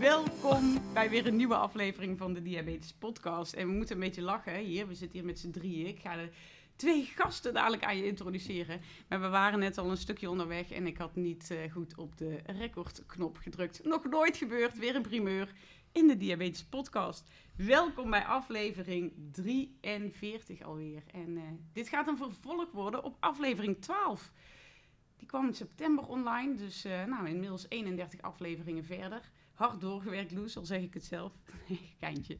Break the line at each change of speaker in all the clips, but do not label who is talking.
Welkom bij weer een nieuwe aflevering van de Diabetes Podcast. En we moeten een beetje lachen hier. We zitten hier met z'n drieën. Ik ga de twee gasten dadelijk aan je introduceren. Maar we waren net al een stukje onderweg en ik had niet eh, goed op de recordknop gedrukt. Nog nooit gebeurd, weer een primeur in de Diabetes Podcast. Welkom bij aflevering 43 alweer. En eh, dit gaat een vervolg worden op aflevering 12. Die kwam in september online, dus uh, nou, inmiddels 31 afleveringen verder hard doorgewerkt, Loes, al zeg ik het zelf. Geintje.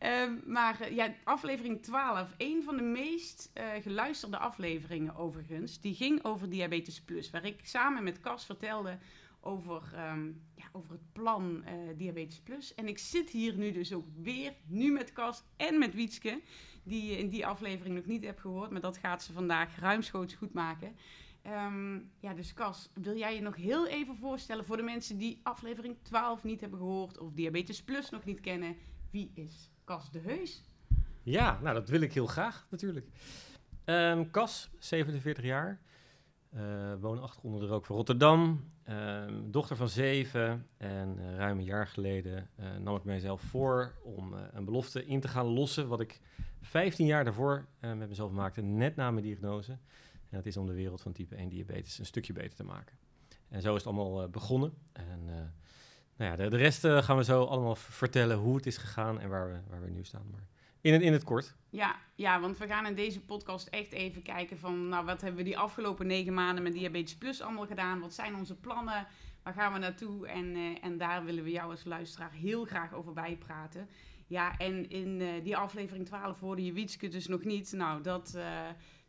Um, maar uh, ja, aflevering 12, een van de meest uh, geluisterde afleveringen overigens, die ging over Diabetes Plus. Waar ik samen met Cas vertelde over, um, ja, over het plan uh, Diabetes Plus. En ik zit hier nu dus ook weer, nu met Cas en met Wietske, die je in die aflevering nog niet hebt gehoord. Maar dat gaat ze vandaag ruimschoots goed maken. Um, ja, dus Cas, wil jij je nog heel even voorstellen voor de mensen die aflevering 12 niet hebben gehoord of Diabetes Plus nog niet kennen? Wie is Cas de Heus?
Ja, nou dat wil ik heel graag natuurlijk. Um, Cas, 47 jaar, uh, woonachtig onder de rook van Rotterdam, um, dochter van zeven en uh, ruim een jaar geleden uh, nam ik mijzelf voor om een belofte in te gaan lossen wat ik 15 jaar daarvoor met mezelf maakte, net na mijn diagnose. En dat is om de wereld van type 1 diabetes een stukje beter te maken. En zo is het allemaal uh, begonnen. En uh, nou ja, de, de rest uh, gaan we zo allemaal vertellen hoe het is gegaan en waar we, waar we nu staan. Maar in het, in het kort.
Ja, ja, want we gaan in deze podcast echt even kijken van... nou, wat hebben we die afgelopen negen maanden met Diabetes Plus allemaal gedaan? Wat zijn onze plannen? Waar gaan we naartoe? En, en daar willen we jou als luisteraar heel graag over bijpraten. Ja, en in die aflevering 12 hoorde je Wietske dus nog niet. Nou, dat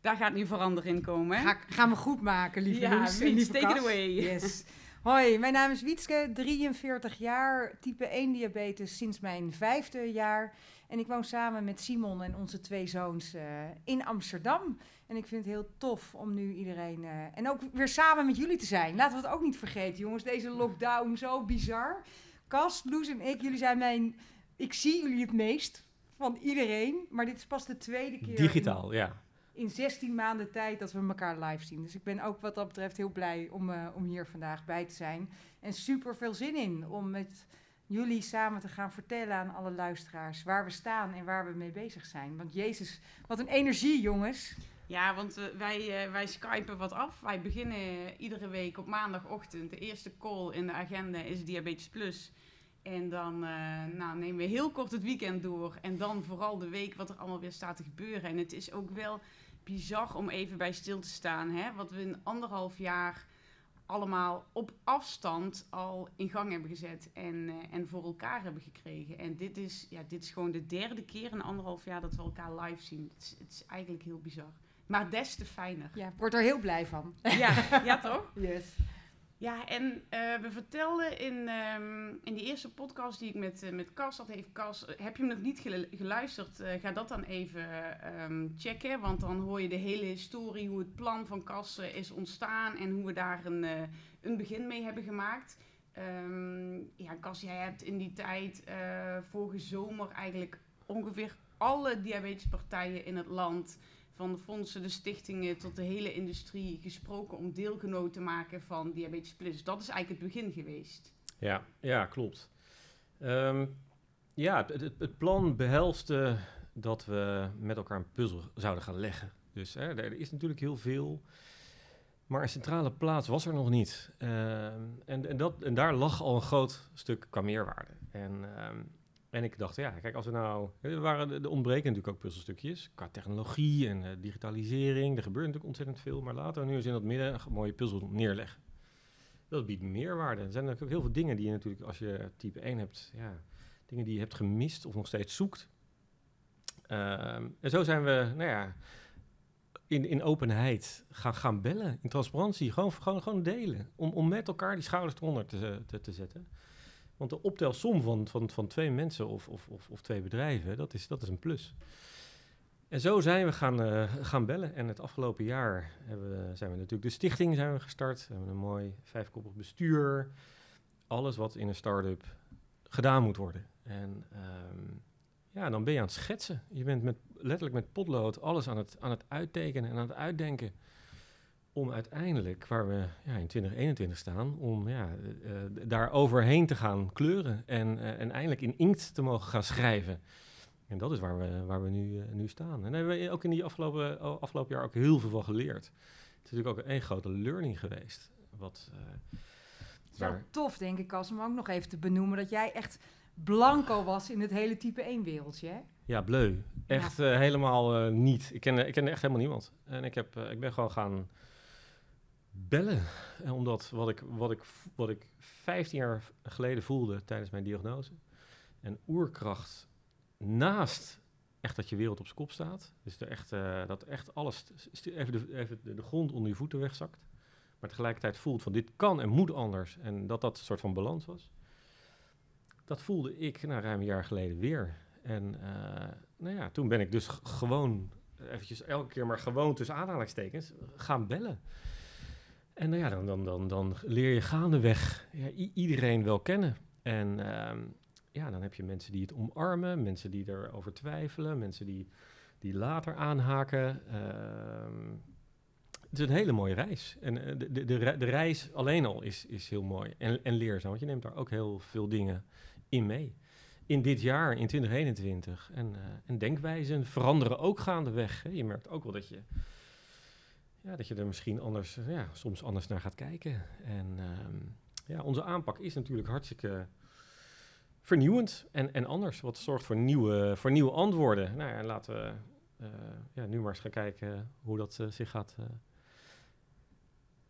daar gaat nu verandering in komen.
Ga, gaan we goed maken, lieve
ja,
Loes.
Wiets, take it away.
Yes. Hoi, mijn naam is Wietske, 43 jaar, type 1 diabetes sinds mijn vijfde jaar. En ik woon samen met Simon en onze twee zoons uh, in Amsterdam. En ik vind het heel tof om nu iedereen... Uh, en ook weer samen met jullie te zijn. Laten we het ook niet vergeten, jongens. Deze lockdown, zo bizar. Cas, Loes en ik, jullie zijn mijn... Ik zie jullie het meest van iedereen. Maar dit is pas de tweede keer...
Digitaal, ja
in 16 maanden tijd dat we elkaar live zien. Dus ik ben ook wat dat betreft heel blij om, uh, om hier vandaag bij te zijn. En super veel zin in om met jullie samen te gaan vertellen aan alle luisteraars waar we staan en waar we mee bezig zijn. Want Jezus, wat een energie, jongens.
Ja, want uh, wij, uh, wij skypen wat af. Wij beginnen iedere week op maandagochtend. De eerste call in de agenda is Diabetes Plus. En dan nou, nemen we heel kort het weekend door. En dan vooral de week wat er allemaal weer staat te gebeuren. En het is ook wel bizar om even bij stil te staan. Hè? Wat we in anderhalf jaar allemaal op afstand al in gang hebben gezet en, uh, en voor elkaar hebben gekregen. En dit is, ja, dit is gewoon de derde keer in anderhalf jaar dat we elkaar live zien. Het is, het is eigenlijk heel bizar. Maar des te fijner.
Ja, ik word er heel blij van.
Ja, ja toch?
Yes.
Ja, en uh, we vertelden in, um, in die eerste podcast die ik met, uh, met Cas had, heeft Cas, heb je hem nog niet geluisterd, ga dat dan even um, checken, want dan hoor je de hele historie, hoe het plan van Cas is ontstaan en hoe we daar een, een begin mee hebben gemaakt. Um, ja, Cas, jij hebt in die tijd, vorige zomer eigenlijk ongeveer alle diabetespartijen in het land van de fondsen, de stichtingen tot de hele industrie gesproken om deelgenoot te maken van Diabetes Plus. Dat is eigenlijk het begin geweest.
Ja, ja klopt. Um, ja, het, plan behelste dat we met elkaar een puzzel zouden gaan leggen. Dus hè, er is natuurlijk heel veel, maar een centrale plaats was er nog niet. Um, en, en, dat, en daar lag al een groot stuk qua meerwaarde. En um, en ik dacht, ja, kijk, als we nou... Er waren de ontbreken natuurlijk ook puzzelstukjes. Qua technologie en uh, digitalisering. Er gebeurt natuurlijk ontzettend veel. Maar laten we nu eens in dat midden een mooie puzzel neerleggen. Dat biedt meerwaarde. Er zijn natuurlijk ook heel veel dingen die je natuurlijk, als je type 1 hebt... Ja, dingen die je hebt gemist of nog steeds zoekt. Um, en zo zijn we, nou ja... In, in openheid gaan, gaan bellen, in transparantie, gewoon, gewoon, gewoon delen. Om, om met elkaar die schouders eronder te, te, te zetten. Want de optelsom van, van, van twee mensen of, of, of, of twee bedrijven, dat is, dat is een plus. En zo zijn we gaan, eh, gaan bellen. En het afgelopen jaar hebben zijn we natuurlijk de stichting zijn we gestart. We hebben een mooi vijfkoppig bestuur. Alles wat in een start-up gedaan moet worden. En ehm, ja, dan ben je aan het schetsen. Je bent met, letterlijk met potlood alles aan het, aan het uittekenen en aan het uitdenken. Om uiteindelijk, waar we ja, in 2021 staan, om ja, uh, daar overheen te gaan kleuren. En, uh, en eindelijk in inkt te mogen gaan schrijven. En dat is waar we, waar we nu, uh, nu staan. En daar hebben we ook in die afgelopen, afgelopen jaar ook heel veel van geleerd. Het is natuurlijk ook een grote learning geweest. Wat,
Zo tof, denk ik, als om ook nog even te benoemen dat jij echt blanco was in het hele type 1 wereldje, hè?
Ja, bleu. Echt ja. helemaal niet. Ik ken, ik ken echt helemaal niemand. En ik, heb, ik ben gewoon gaan bellen. En omdat wat ik, wat, ik, wat ik 15 jaar geleden voelde tijdens mijn diagnose. En oerkracht naast echt dat je wereld op zijn kop staat. Dus echt, dat echt alles even, de, even de, grond onder je voeten wegzakt. Maar tegelijkertijd voelt van dit kan en moet anders. En dat dat een soort van balans was dat voelde ik nou, ruim een jaar geleden weer. En uh, nou ja, toen ben ik dus gewoon, eventjes elke keer maar gewoon tussen aanhalingstekens, gaan bellen. En nou ja, dan, dan, dan, dan leer je gaandeweg ja, iedereen wel kennen. En uh, ja, dan heb je mensen die het omarmen, mensen die erover twijfelen, mensen die, die later aanhaken. Uh, het is een hele mooie reis. En de, de, de, de reis alleen al is, is heel mooi en, en leerzaam, want je neemt daar ook heel veel dingen in mee. In dit jaar, in 2021. En, uh, en denkwijzen veranderen ook gaandeweg. Je merkt ook wel dat je, ja, dat je er misschien anders, uh, ja, soms anders naar gaat kijken. En uh, ja, onze aanpak is natuurlijk hartstikke vernieuwend en, en anders. Wat zorgt voor nieuwe, voor nieuwe antwoorden. Nou ja, laten we ja, nu maar eens gaan kijken hoe dat zich gaat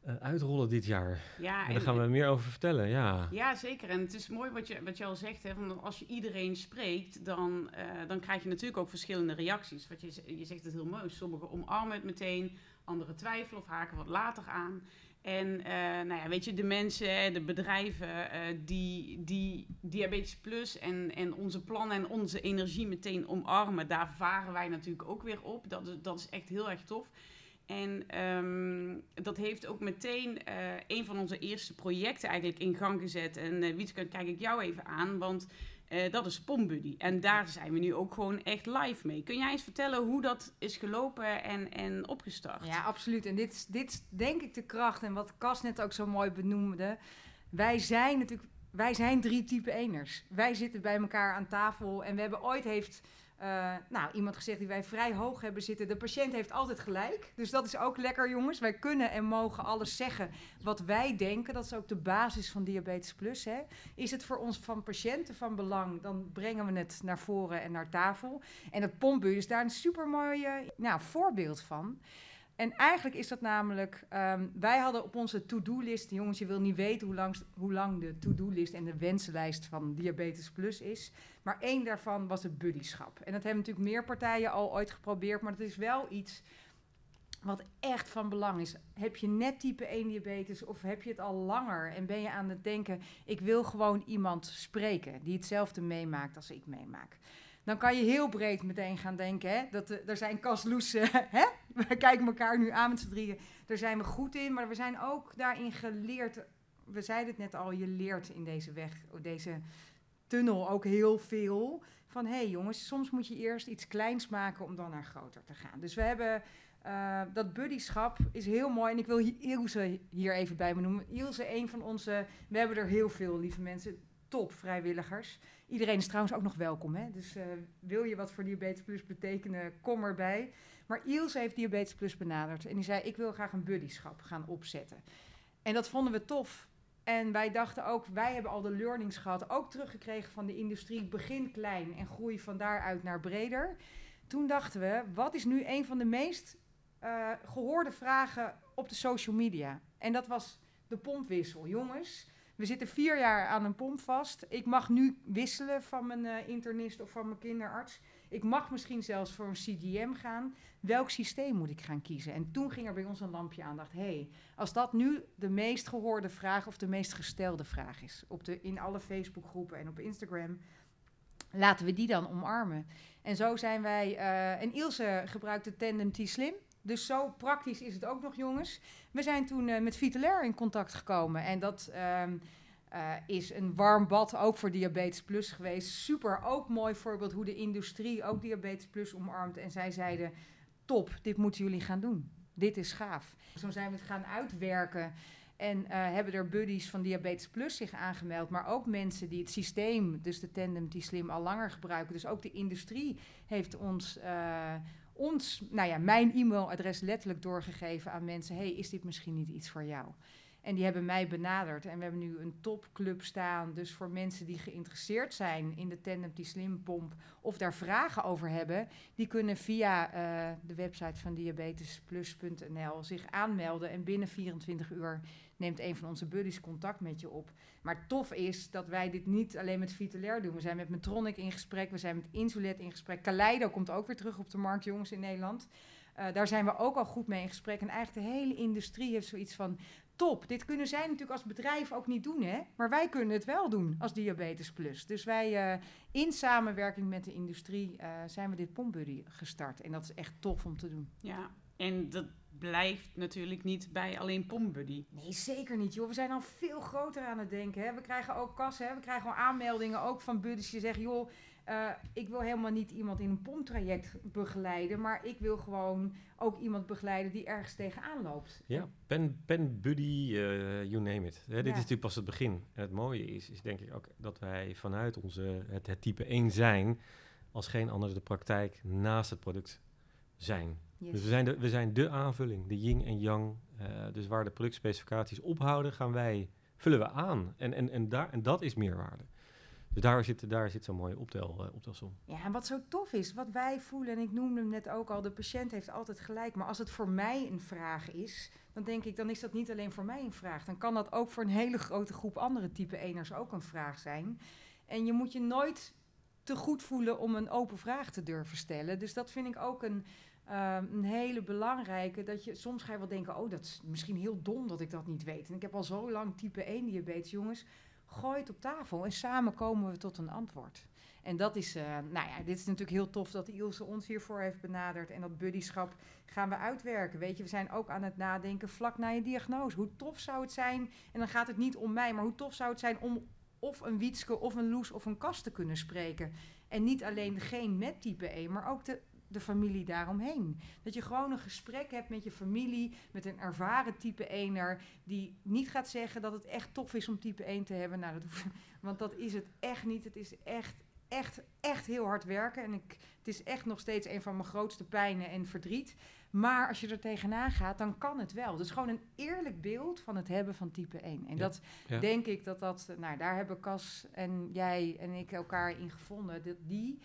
uh, uitrollen dit jaar. Ja, en, en daar gaan we meer over vertellen, ja.
Ja, zeker. En het is mooi wat je, wat je al zegt, hè, van als je iedereen spreekt, dan, dan krijg je natuurlijk ook verschillende reacties. Wat je, je zegt het heel mooi, sommigen omarmen het meteen, anderen twijfelen of haken wat later aan. En uh, nou ja, weet je, de mensen, de bedrijven die, die Diabetes Plus en, en onze plannen en onze energie meteen omarmen, daar varen wij natuurlijk ook weer op. Dat is, dat is echt heel erg tof. En um, dat heeft ook meteen een van onze eerste projecten eigenlijk in gang gezet. En uh, Wietske, kijk ik jou even aan, want uh, dat is Pombuddy. En daar zijn we nu ook gewoon echt live mee. Kun jij eens vertellen hoe dat is gelopen en, en opgestart?
Ja, absoluut. En dit dit is denk ik de kracht. En wat Cas net ook zo mooi benoemde. Wij zijn natuurlijk, wij zijn drie type eners. Wij zitten bij elkaar aan tafel en we hebben ooit heeft... Uh, nou, iemand gezegd die wij vrij hoog hebben zitten. De patiënt heeft altijd gelijk. Dus dat is ook lekker, jongens. Wij kunnen en mogen alles zeggen wat wij denken. Dat is ook de basis van Diabetes Plus. Hè. Is het voor ons van patiënten van belang, dan brengen we het naar voren en naar tafel. En het pompbu is daar een supermooi nou, voorbeeld van. En eigenlijk is dat namelijk, um, wij hadden op onze to-do-list, jongens, je wil niet weten hoe lang, hoe lang de to-do-list en de wensenlijst van Diabetes Plus is. Maar één daarvan was het buddyschap. En dat hebben natuurlijk meer partijen al ooit geprobeerd, maar het is wel iets wat echt van belang is. Heb je net type 1 diabetes of heb je het al langer en ben je aan het denken, ik wil gewoon iemand spreken die hetzelfde meemaakt als ik meemaak dan kan je heel breed meteen gaan denken. Hè? Dat, uh, er zijn kasloesen, hè? we kijken elkaar nu aan met z'n drieën. Daar zijn we goed in, maar we zijn ook daarin geleerd. We zeiden het net al, je leert in deze weg, deze tunnel ook heel veel. Van hé hey jongens, soms moet je eerst iets kleins maken om dan naar groter te gaan. Dus we hebben uh, dat buddyschap is heel mooi. En ik wil Ilse hier even bij me noemen. Ilse, een van onze, we hebben er heel veel, lieve mensen, top vrijwilligers. Iedereen is trouwens ook nog welkom. Hè? Dus uh, wil je wat voor Diabetes Plus betekenen, kom erbij. Maar Ilse heeft Diabetes Plus benaderd. En die zei, ik wil graag een buddyschap gaan opzetten. En dat vonden we tof. En wij dachten ook, wij hebben al de learnings gehad. Ook teruggekregen van de industrie. Begin klein en groei van daaruit naar breder. Toen dachten we, wat is nu een van de meest uh, gehoorde vragen op de social media? En dat was de pompwissel. Jongens, we zitten vier jaar aan een pomp vast. Ik mag nu wisselen van mijn uh, internist of van mijn kinderarts. Ik mag misschien zelfs voor een CGM gaan. Welk systeem moet ik gaan kiezen? En toen ging er bij ons een lampje aan. Dacht, hé, hey, als dat nu de meest gehoorde vraag of de meest gestelde vraag is, op de, in alle Facebookgroepen en op Instagram, laten we die dan omarmen. En zo zijn wij, uh, en Ilse gebruikte Tandem T-Slim. Dus zo praktisch is het ook nog, jongens. We zijn toen uh, met Vitalair in contact gekomen. En dat um, uh, is een warm bad ook voor Diabetes Plus geweest. Super, ook mooi voorbeeld hoe de industrie ook Diabetes Plus omarmt. En zij zeiden, top, dit moeten jullie gaan doen. Dit is gaaf. Zo zijn we het gaan uitwerken. En uh, hebben er buddies van Diabetes Plus zich aangemeld. Maar ook mensen die het systeem, dus de Tandem T-Slim, al langer gebruiken. Dus ook de industrie heeft ons, ons nou ja, mijn e-mailadres letterlijk doorgegeven aan mensen. hey, is dit misschien niet iets voor jou? En die hebben mij benaderd. En we hebben nu een topclub staan. Dus voor mensen die geïnteresseerd zijn in de Tandem T-Slim pomp... of daar vragen over hebben... die kunnen via uh, de website van diabetesplus.nl zich aanmelden. En binnen 24 uur neemt een van onze buddies contact met je op. Maar tof is dat wij dit niet alleen met Vitalair doen. We zijn met Metronic in gesprek, we zijn met Insulet in gesprek. Kaleido komt ook weer terug op de markt, jongens, in Nederland. Uh, daar zijn we ook al goed mee in gesprek. En eigenlijk de hele industrie heeft zoiets van... top, dit kunnen zij natuurlijk als bedrijf ook niet doen, hè? Maar wij kunnen het wel doen als Diabetes Plus. Dus wij uh, in samenwerking met de industrie uh, zijn we dit pompbuddy gestart. En dat is echt tof om te doen.
Ja, en dat blijft natuurlijk niet bij alleen Pombuddy.
Nee, zeker niet, joh. We zijn al veel groter aan het denken. Hè. We krijgen ook kassen, hè. we krijgen al aanmeldingen ook van buddies die zeggen... joh, uh, ik wil helemaal niet iemand in een pomptraject begeleiden... maar ik wil gewoon ook iemand begeleiden die ergens tegenaan loopt.
Ja, pen, pen buddy, uh, you name it. Hè, dit ja. is natuurlijk pas het begin. En het mooie is, is denk ik ook dat wij vanuit onze, het, het type 1 zijn... als geen ander de praktijk naast het product zijn. Yes. Dus we zijn, de, we zijn de aanvulling, de yin en yang. Uh, dus waar de productspecificaties ophouden, gaan wij, vullen we aan. En, en, en, daar, en dat is meerwaarde. Dus daar zit, daar zit zo'n mooie optel, uh, optelsom.
Ja, en wat zo tof is, wat wij voelen, en ik noemde hem net ook al, de patiënt heeft altijd gelijk. Maar als het voor mij een vraag is, dan denk ik, dan is dat niet alleen voor mij een vraag. Dan kan dat ook voor een hele grote groep andere type eners ook een vraag zijn. En je moet je nooit te goed voelen om een open vraag te durven stellen. Dus dat vind ik ook een, uh, een hele belangrijke. Dat je soms ga je wel denken: oh, dat is misschien heel dom dat ik dat niet weet. En ik heb al zo lang type 1 diabetes, jongens. Gooi het op tafel en samen komen we tot een antwoord. En dat is, uh, nou ja, dit is natuurlijk heel tof dat Ilse ons hiervoor heeft benaderd. En dat buddyschap gaan we uitwerken. Weet je, we zijn ook aan het nadenken vlak na je diagnose. Hoe tof zou het zijn, en dan gaat het niet om mij, maar hoe tof zou het zijn om of een Wietske of een Loes of een Kast te kunnen spreken. En niet alleen degene met type 1, maar ook de, de familie daaromheen. Dat je gewoon een gesprek hebt met je familie, met een ervaren type 1er, die niet gaat zeggen dat het echt tof is om type 1 te hebben. Nou, dat hoeft, want dat is het echt niet. Het is echt, echt, echt heel hard werken. En ik, het is echt nog steeds een van mijn grootste pijnen en verdriet. Maar als je er tegenaan gaat, dan kan het wel. Dus gewoon een eerlijk beeld van het hebben van type 1. En ja, dat ja. denk ik dat dat... Nou, daar hebben Cas en jij en ik elkaar in gevonden. Dat die,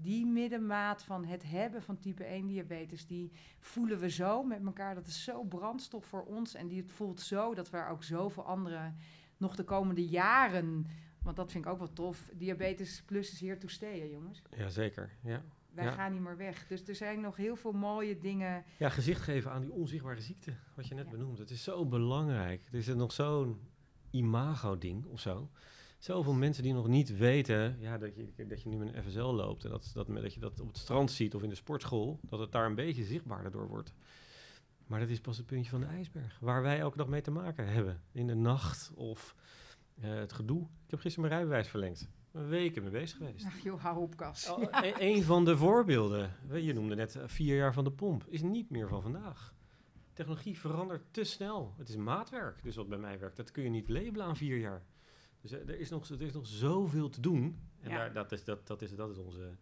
die middenmaat van het hebben van type 1 diabetes... die voelen we zo met elkaar. Dat is zo brandstof voor ons. En die het voelt zo dat we er ook zoveel anderen nog de komende jaren... Want dat vind ik ook wel tof. Diabetes plus is hier to stay, jongens.
Jazeker, ja.
Wij ja. gaan niet meer weg. Dus er zijn nog heel veel mooie dingen.
Ja, gezicht geven aan die onzichtbare ziekte, wat je net ja. benoemde. Het is zo belangrijk. Er is er nog zo'n imago-ding of zo. Zoveel mensen die nog niet weten ja, dat, je, dat je nu met een FSL loopt. En dat, dat, dat je dat op het strand ziet of in de sportschool. Dat het daar een beetje zichtbaarder door wordt. Maar dat is pas het puntje van de ijsberg. Waar wij elke dag mee te maken hebben. In de nacht of uh, het gedoe. Ik heb gisteren mijn rijbewijs verlengd weken mee bezig geweest.
Ach joh, hou op, Kas.
Oh, ja. een, een, van de voorbeelden, je noemde net vier jaar van de pomp, is niet meer van vandaag. Technologie verandert te snel. Het is maatwerk, dus wat bij mij werkt. Dat kun je niet labelen aan vier jaar. Dus er is nog, er is nog zoveel te doen. En ja. daar, dat, is, dat, dat, is, dat is onze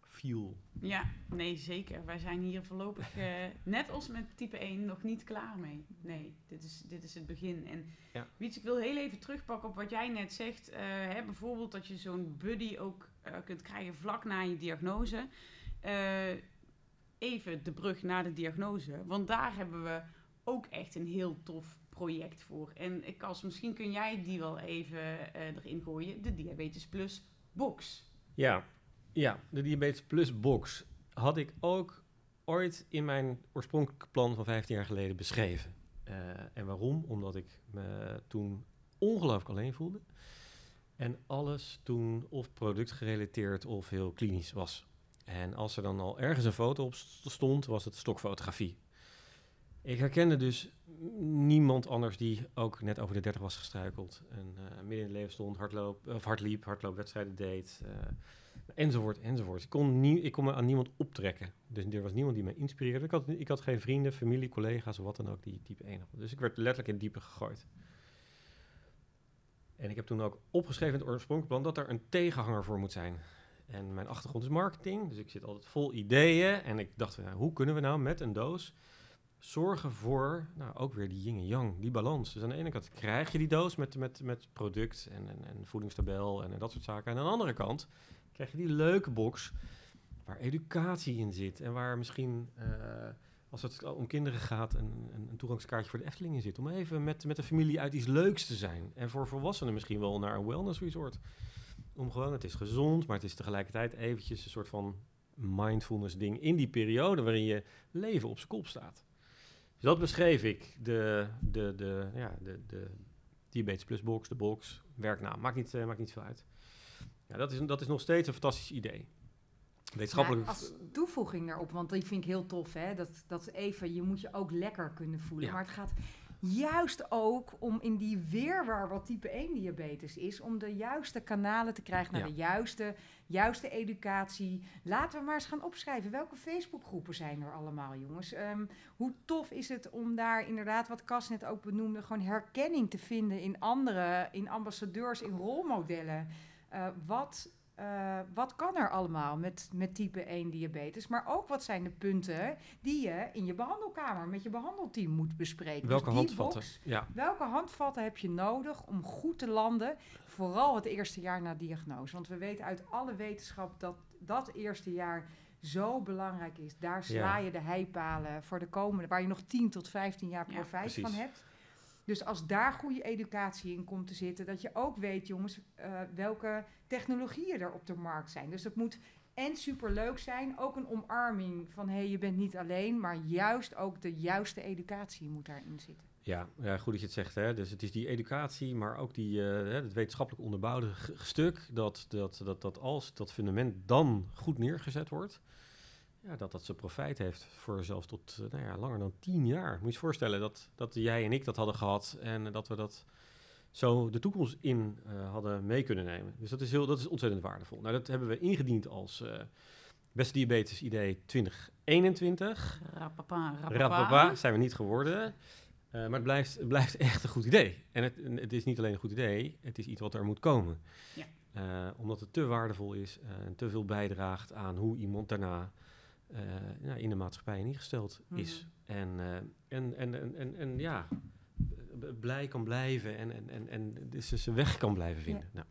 fuel.
Ja, nee, zeker. Wij zijn hier voorlopig, uh, net als met type 1, nog niet klaar mee. Nee, dit is, dit is het begin. En
ja.
Wiets, ik wil heel even terugpakken op wat jij net zegt. Uh, hè, bijvoorbeeld dat je zo'n buddy ook uh, kunt krijgen vlak na je diagnose. even de brug naar de diagnose. Want daar hebben we ook echt een heel tof project voor. En ik als misschien kun jij die wel even erin gooien. De Diabetes Plus box.
Ja, Ja, de Diabetes Plus box had ik ook ooit in mijn oorspronkelijke plan van 15 jaar geleden beschreven. Uh, en waarom? Omdat ik me toen ongelooflijk alleen voelde. En alles toen of productgerelateerd of heel klinisch was. En als er dan al ergens een foto op stond, was het stokfotografie. Ik herkende dus niemand anders die ook net over de 30 was gestruikeld. En uh, midden in het leven stond, hardloop, of hardliep, hardloopwedstrijden deed. Uh, enzovoort, enzovoort. Ik kon, ik kon me aan niemand optrekken. Dus er was niemand die me inspireerde. Ik had, ik had geen vrienden, familie, collega's of wat dan ook die type 1 hadden. Dus ik werd letterlijk in diepe gegooid. En ik heb toen ook opgeschreven in het oorspronkelijke plan dat er een tegenhanger voor moet zijn. En mijn achtergrond is marketing, dus ik zit altijd vol ideeën. En ik dacht, nou, hoe kunnen we nou met een doos zorgen voor, nou, ook weer die yin en yang, die balans. Dus aan de ene kant krijg je die doos met, met, met product en, en, en voedingstabel en, dat soort zaken. En aan de andere kant krijg je die leuke box waar educatie in zit. En waar misschien, uh, als het om kinderen gaat, een, een, een, toegangskaartje voor de Efteling in zit. Om even met, met de familie uit iets leuks te zijn. En voor volwassenen misschien wel naar een wellness resort. Om gewoon, het is gezond, maar het is tegelijkertijd eventjes een soort van mindfulness ding in die periode waarin je leven op zijn kop staat. Dat beschreef ik, de, de, de, ja, de, de Diabetes Plus box, de box, werknaam, maakt niet, uh, maakt niet veel uit. Ja, dat, is, dat is nog steeds een fantastisch idee.
Wetenschappelijk... Als toevoeging daarop, want die vind ik heel tof, hè? Dat, dat even, je moet je ook lekker kunnen voelen. Maar het gaat juist ook om in die weerwaar wat type 1 diabetes is, om de juiste kanalen te krijgen naar de juiste, juiste educatie. Laten we maar eens gaan opschrijven. Welke Facebookgroepen zijn er allemaal, jongens? Ehm, hoe tof is het om daar inderdaad, wat Cas net ook benoemde, gewoon herkenning te vinden in anderen, in ambassadeurs, in rolmodellen. Uh, wat uh, wat kan er allemaal met, met type 1 diabetes? Maar ook wat zijn de punten die je in je behandelkamer met je behandelteam moet bespreken?
Welke dus handvatten? ja.
Welke handvatten heb je nodig om goed te landen? Vooral het eerste jaar na diagnose. Want we weten uit alle wetenschap dat dat eerste jaar zo belangrijk is. Daar sla je de heipalen voor de komende, waar je nog 10 tot 15 jaar profijt van hebt. Dus als daar goede educatie in komt te zitten, dat je ook weet, jongens, uh, welke technologieën er op de markt zijn. Dus dat moet en superleuk zijn, ook een omarming van hé, hey, je bent niet alleen, maar juist ook de juiste educatie moet daarin zitten.
Ja, ja, goed dat je het zegt. Hè. Dus het is die educatie, maar ook die, uh, het wetenschappelijk onderbouwde stuk, dat, dat, dat, dat als dat fundament dan goed neergezet wordt, ja, dat dat zijn profijt heeft voor zelfs tot uh, nou ja, langer dan tien jaar. Moet je je voorstellen dat, dat jij en ik dat hadden gehad en dat we dat zo de toekomst in uh, hadden mee kunnen nemen. Dus dat is, heel, dat is ontzettend waardevol. Nou, dat hebben we ingediend als uh, Beste Diabetes Idee 2021.
Rapapa, rapapa.
Rapapa zijn we niet geworden. maar het blijft, het blijft echt een goed idee. En het, het, is niet alleen een goed idee, het is iets wat er moet komen. Ja. omdat het te waardevol is en te veel bijdraagt aan hoe iemand daarna uh, in de maatschappij ingesteld is. Mm. En, uh, en, en, en, en, en, ja, blij kan blijven en, en, en, en dus zijn weg kan blijven vinden. Ja.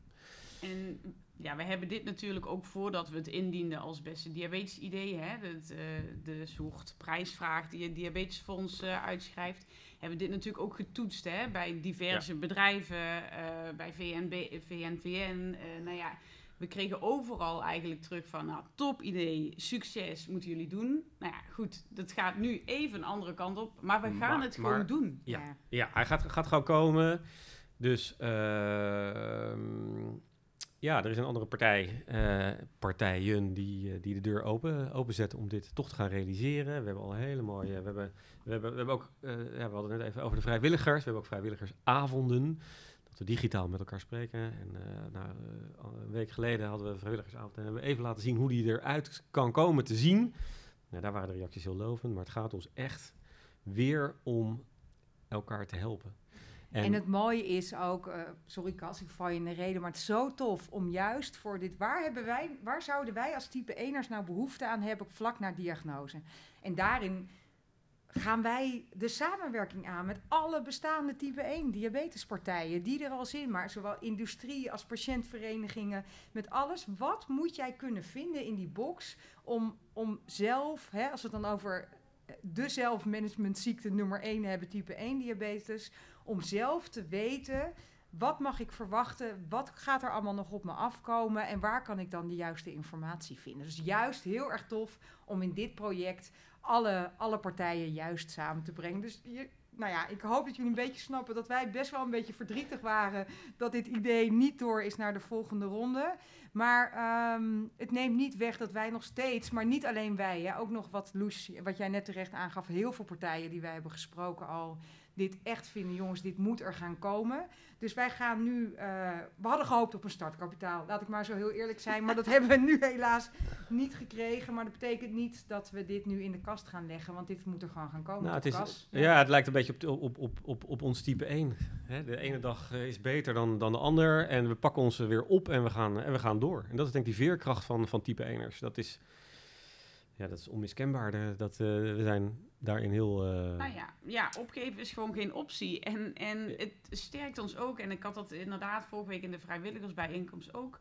Nou.
En ja, we hebben dit natuurlijk ook voordat we het indienden als beste diabetes idee, hè, de, de soort prijsvraag die het diabetesfonds uh, uitschrijft, hebben we dit natuurlijk ook getoetst hè, bij diverse ja. bedrijven, bij VNB, VNVN, nou ja, we kregen overal eigenlijk terug van, nou, top idee, succes, moeten jullie doen. Nou ja, goed, dat gaat nu even een andere kant op, maar we gaan het gewoon doen.
Ja, ja. ja, hij gaat, gaat gewoon komen. Dus uh, ja, er is een andere partij, uh, partijen die, uh, die de deur open, openzetten om dit toch te gaan realiseren. We hebben al hele mooie, we hebben, we hebben, we hebben ook, ja, we hadden het net even over de vrijwilligers. We hebben ook vrijwilligersavonden dat digitaal met elkaar spreken. En uh, nou, uh, een week geleden hadden we een vrijwilligersavond en hebben we even laten zien hoe die eruit kan komen te zien. Nou, daar waren de reacties heel lovend, maar het gaat ons echt weer om elkaar te helpen.
En, het mooie is ook, uh, sorry Cas, ik val je in de reden, maar het is zo tof om juist voor dit, waar, hebben wij, waar zouden wij als type 1ers nou behoefte aan hebben vlak na diagnose? En daarin gaan wij de samenwerking aan met alle bestaande type 1 diabetespartijen die er al zijn, maar zowel industrie als patiëntverenigingen, met alles. Wat moet jij kunnen vinden in die box om, om zelf, hè, als we het dan over de zelfmanagementziekte nummer 1 hebben, type 1 diabetes, om zelf te weten Wat mag ik verwachten? Wat gaat er allemaal nog op me afkomen? En waar kan ik dan de juiste informatie vinden? Dus juist heel erg tof om in dit project alle, alle partijen juist samen te brengen. Dus je, nou ja, ik hoop dat jullie een beetje snappen dat wij best wel een beetje verdrietig waren dat dit idee niet door is naar de volgende ronde. Maar ehm, het neemt niet weg dat wij nog steeds, maar niet alleen wij, hè, ook nog wat Loes, wat jij net terecht aangaf, heel veel partijen die wij hebben gesproken al dit echt vinden, jongens, dit moet er gaan komen. Dus wij gaan nu, eh, we hadden gehoopt op een startkapitaal, laat ik maar zo heel eerlijk zijn, maar dat hebben we nu helaas niet gekregen. Maar dat betekent niet dat we dit nu in de kast gaan leggen, want dit moet er gewoon gaan komen.
Nou, het, is, ja. het lijkt een beetje op, op, op, op, op ons type 1. Hè? De ene dag eh, is beter dan, dan de ander en we pakken ons er weer op en we gaan, en we gaan door. En dat is denk ik die veerkracht van, van type 1ers. Dat is, ja, dat is onmiskenbaar. De- Dat, eh, we zijn daarin heel... eh,
Nou ja, ja, opgeven is gewoon geen optie. En, en het sterkt ons ook, en ik had dat inderdaad vorige week in de vrijwilligersbijeenkomst ook,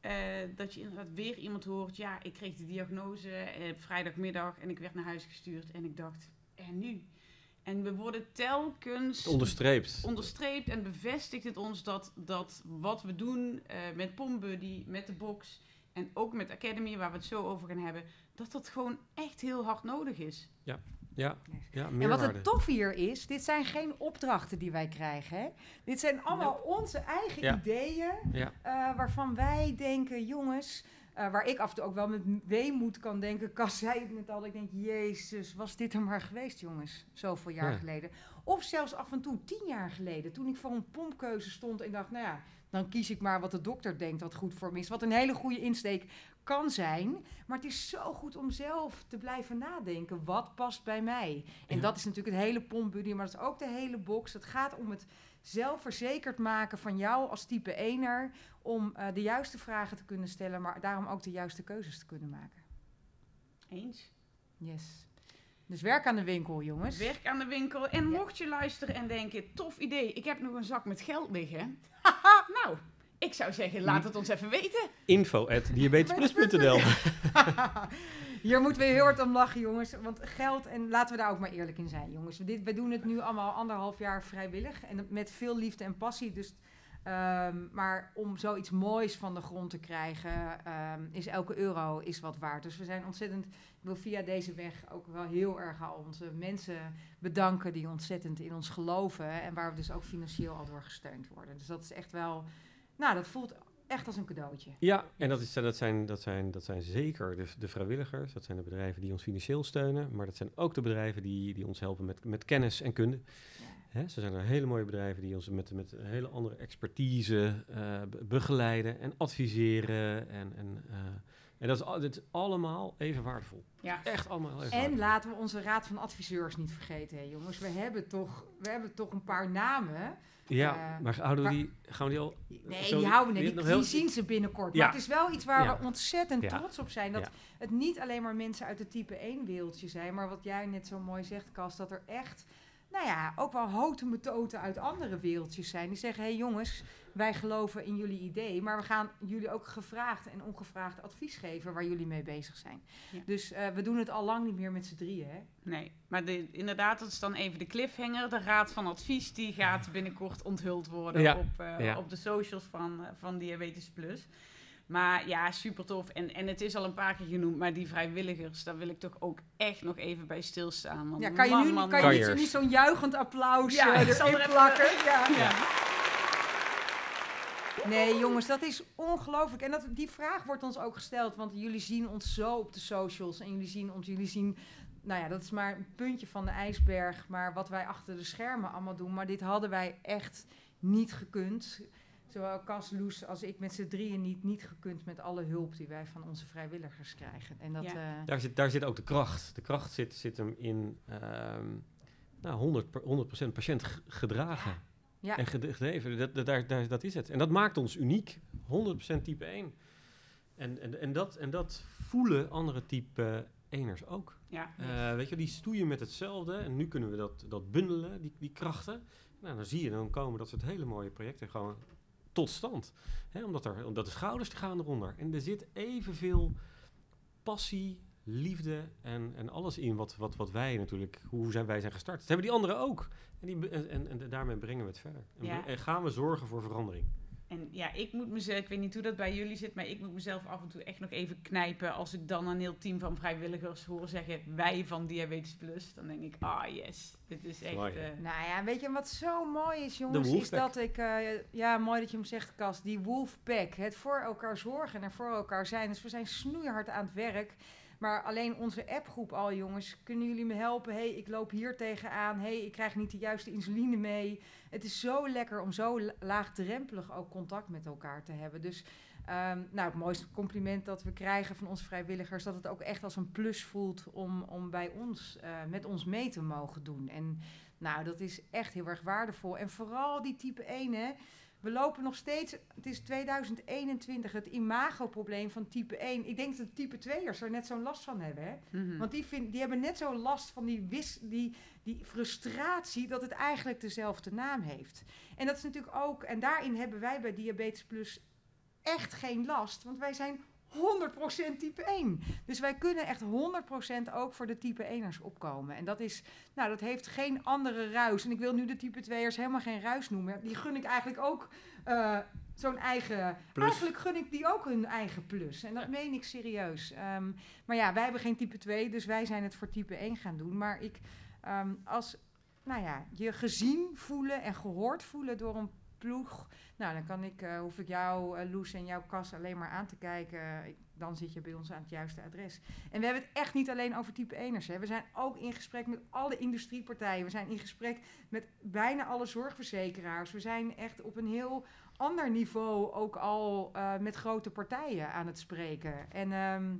eh, dat je inderdaad weer iemand hoort, ja, ik kreeg de diagnose eh, vrijdagmiddag en ik werd naar huis gestuurd en ik dacht, en nu? En we worden telkens
het onderstreept.
onderstreept en bevestigt het ons dat, dat wat we doen eh, met PomBuddy, met de box en ook met Academy, waar we het zo over gaan hebben, dat dat gewoon echt heel hard nodig is.
Ja, ja
En wat het tof hier is, dit zijn geen opdrachten die wij krijgen. Hè? Dit zijn allemaal onze eigen
Ja.
ideeën,
Ja.
eh, waarvan wij denken, jongens, eh, waar ik af en toe ook wel met weemoed kan denken. Cas zei het net al, ik denk, jezus, was dit er maar geweest, jongens, zoveel jaar
Ja.
geleden. Of zelfs af en toe tien jaar geleden, toen ik voor een pompkeuze stond en dacht, nou ja, dan kies ik maar wat de dokter denkt wat goed voor me is. Wat een hele goede insteek kan zijn. Maar het is zo goed om zelf te blijven nadenken. Wat past bij mij? En
Ja.
dat is natuurlijk het hele pompbuddy, maar dat is ook de hele box. Het gaat om het zelfverzekerd maken van jou als type 1er... om eh, de juiste vragen te kunnen stellen, maar daarom ook de juiste keuzes te kunnen maken.
Eens.
Yes. Dus werk aan de winkel, jongens.
Werk aan de winkel. En
Ja.
mocht je luisteren en denken, tof idee, ik heb nog een zak met geld liggen. nou, ik zou zeggen, laat het ons even weten.
Info at diabetesplus.nl
Hier moeten we heel hard om lachen, jongens. Want geld, en laten we daar ook maar eerlijk in zijn, jongens. We, dit, we doen het nu allemaal anderhalf jaar vrijwillig. En met veel liefde en passie. Dus, ehm, maar om zoiets moois van de grond te krijgen, ehm, is elke euro is wat waard. Dus we zijn ontzettend, ik wil via deze weg ook wel heel erg al onze mensen bedanken die ontzettend in ons geloven. En waar we dus ook financieel al door gesteund worden. Dus dat is echt wel, nou, dat voelt echt als een cadeautje.
Ja, en dat, is, dat, zijn, dat, zijn, dat zijn zeker de, de vrijwilligers. Dat zijn de bedrijven die ons financieel steunen. Maar dat zijn ook de bedrijven die, die ons helpen met, met kennis en kunde. Hè, zo zijn er hele mooie bedrijven die ons met, met een hele andere expertise eh, be- begeleiden en adviseren. En, en, eh, en dat is, al- dit is allemaal even waardevol.
Ja,
Echt allemaal even
En
waardevol.
laten we onze raad van adviseurs niet vergeten, hè, jongens. We hebben, toch, we hebben toch een paar namen.
Ja,
eh,
maar houden we die, gaan we die al...
Nee,
zo-
die houden we niet. Die, zien ze binnenkort.
Ja.
Maar het is wel iets waar
Ja.
we ontzettend
Ja.
trots op zijn. Dat het niet alleen maar mensen uit het type 1 wereldje zijn. Maar wat jij net zo mooi zegt, Cas, dat er echt... Nou ja, ook wel houten metoten uit andere wereldjes zijn. Die zeggen, hé hey jongens, wij geloven in jullie idee. Maar we gaan jullie ook gevraagd en ongevraagd advies geven waar jullie mee bezig zijn.
Ja.
Dus eh, we doen het al lang niet meer met z'n drieën, hè?
nee. Maar de, inderdaad, dat is dan even de cliffhanger. De raad van advies, die gaat binnenkort onthuld worden
Ja,
op, eh,
ja.
op de socials van, eh, van Diabetes Plus. Maar ja, super tof. En, en het is al een paar keer genoemd, maar die vrijwilligers, daar wil ik toch ook echt nog even bij stilstaan. Want
Ja, kan je
man,
nu
man,
kan
man.
je niet zo'n juichend applaus
Ja,
eh,
er
erin plakken? Ja.
Ja.
Nee, jongens, dat is ongelooflijk. En dat, die vraag wordt ons ook gesteld, want jullie zien ons zo op de socials en jullie zien ons, jullie zien, nou ja, dat is maar een puntje van de ijsberg, maar wat wij achter de schermen allemaal doen. Maar dit hadden wij echt niet gekund. Zowel Cas, Loes als ik met z'n drieën niet, niet gekund met alle hulp die wij van onze vrijwilligers krijgen. En dat,
Ja.
eh,
Daar zit, daar zit ook de kracht. De kracht zit, zit hem in ehm nou, 100, per- 100% patiënt g- gedragen
ja,
en ged- gedreven. Dat, dat, daar, daar, dat is het. En dat maakt ons uniek. 100% type 1. En, en, en, dat, en dat voelen andere type 1ers ook.
Ja.
Eh, weet je, die stoeien met hetzelfde. En nu kunnen we dat, dat bundelen, die, die krachten. Nou, dan zie je, dan komen dat soort hele mooie projecten gewoon tot stand. Omdat, er, omdat de schouders die gaan eronder. En er zit evenveel passie, liefde en, en alles in wat, wat, wat wij natuurlijk, hoe zijn, wij zijn gestart. Dat hebben die anderen ook. En, die, en, en, en daarmee brengen we het verder. En,
Ja.
bre- en gaan we zorgen voor verandering.
En ja, ik moet mezelf, ik weet niet hoe dat bij jullie zit, maar ik moet mezelf af en toe echt nog even knijpen als ik dan een heel team van vrijwilligers hoor zeggen, wij van Diabetes Plus. Dan denk ik, ah yes, dit is echt...
Mooi.
eh,
Nou ja, weet je wat zo mooi is, jongens? Is dat ik, eh, ja, mooi dat je hem zegt, Cas, die Wolfpack. Het voor elkaar zorgen en er voor elkaar zijn. Dus we zijn snoeihard aan het werk. Maar alleen onze appgroep al, jongens, kunnen jullie me helpen? hey, ik loop hier tegenaan. hey, ik krijg niet de juiste insuline mee. Het is zo lekker om zo la- laagdrempelig ook contact met elkaar te hebben. Dus ehm, nou, het mooiste compliment dat we krijgen van onze vrijwilligers... dat het ook echt als een plus voelt om, om bij ons, eh, met ons mee te mogen doen. En nou, dat is echt heel erg waardevol. En vooral die type 1, hè. We lopen nog steeds, het is 2021, het imagoprobleem van type 1. Ik denk dat type 2'ers er net zo'n last van hebben, hè.
mhm.
Want die, vind, die hebben net zo last van die, wis, die, die frustratie dat het eigenlijk dezelfde naam heeft. En dat is natuurlijk ook, en daarin hebben wij bij Diabetes Plus echt geen last, want wij zijn 100% type 1. Dus wij kunnen echt 100% ook voor de type 1'ers opkomen. En dat is, nou, dat heeft geen andere ruis. En ik wil nu de type 2'ers helemaal geen ruis noemen. Die gun ik eigenlijk ook eh, zo'n eigen.
Plus.
Eigenlijk gun ik die ook hun eigen plus. En dat meen ik serieus. Ehm, maar ja, wij hebben geen type 2, dus wij zijn het voor type 1 gaan doen. Maar ik, ehm, als nou ja, je gezien voelen en gehoord voelen door een ploeg. Nou, dan kan ik, eh, hoef ik jou, eh, Loes en jouw Kas alleen maar aan te kijken. Dan zit je bij ons aan het juiste adres. En we hebben het echt niet alleen over type 1'ers. Hè. We zijn ook in gesprek met alle industriepartijen. We zijn in gesprek met bijna alle zorgverzekeraars. We zijn echt op een heel ander niveau ook al eh, met grote partijen aan het spreken. En ehm,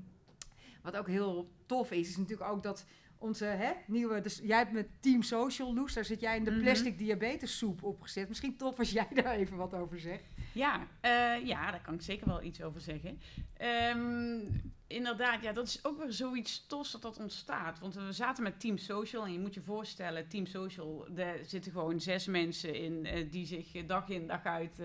wat ook heel tof is, is natuurlijk ook dat onze hè, nieuwe... Dus jij hebt met Team Social, Loes, daar zit jij in de
Mhm.
plastic diabetes soep opgezet. Misschien tof als jij daar even wat over zegt.
Ja, eh, ja, daar kan ik zeker wel iets over zeggen. Ehm, inderdaad, ja, dat is ook weer zoiets tofs dat dat ontstaat. Want we zaten met Team Social en je moet je voorstellen, Team Social, daar zitten gewoon zes mensen in eh, die zich dag in dag uit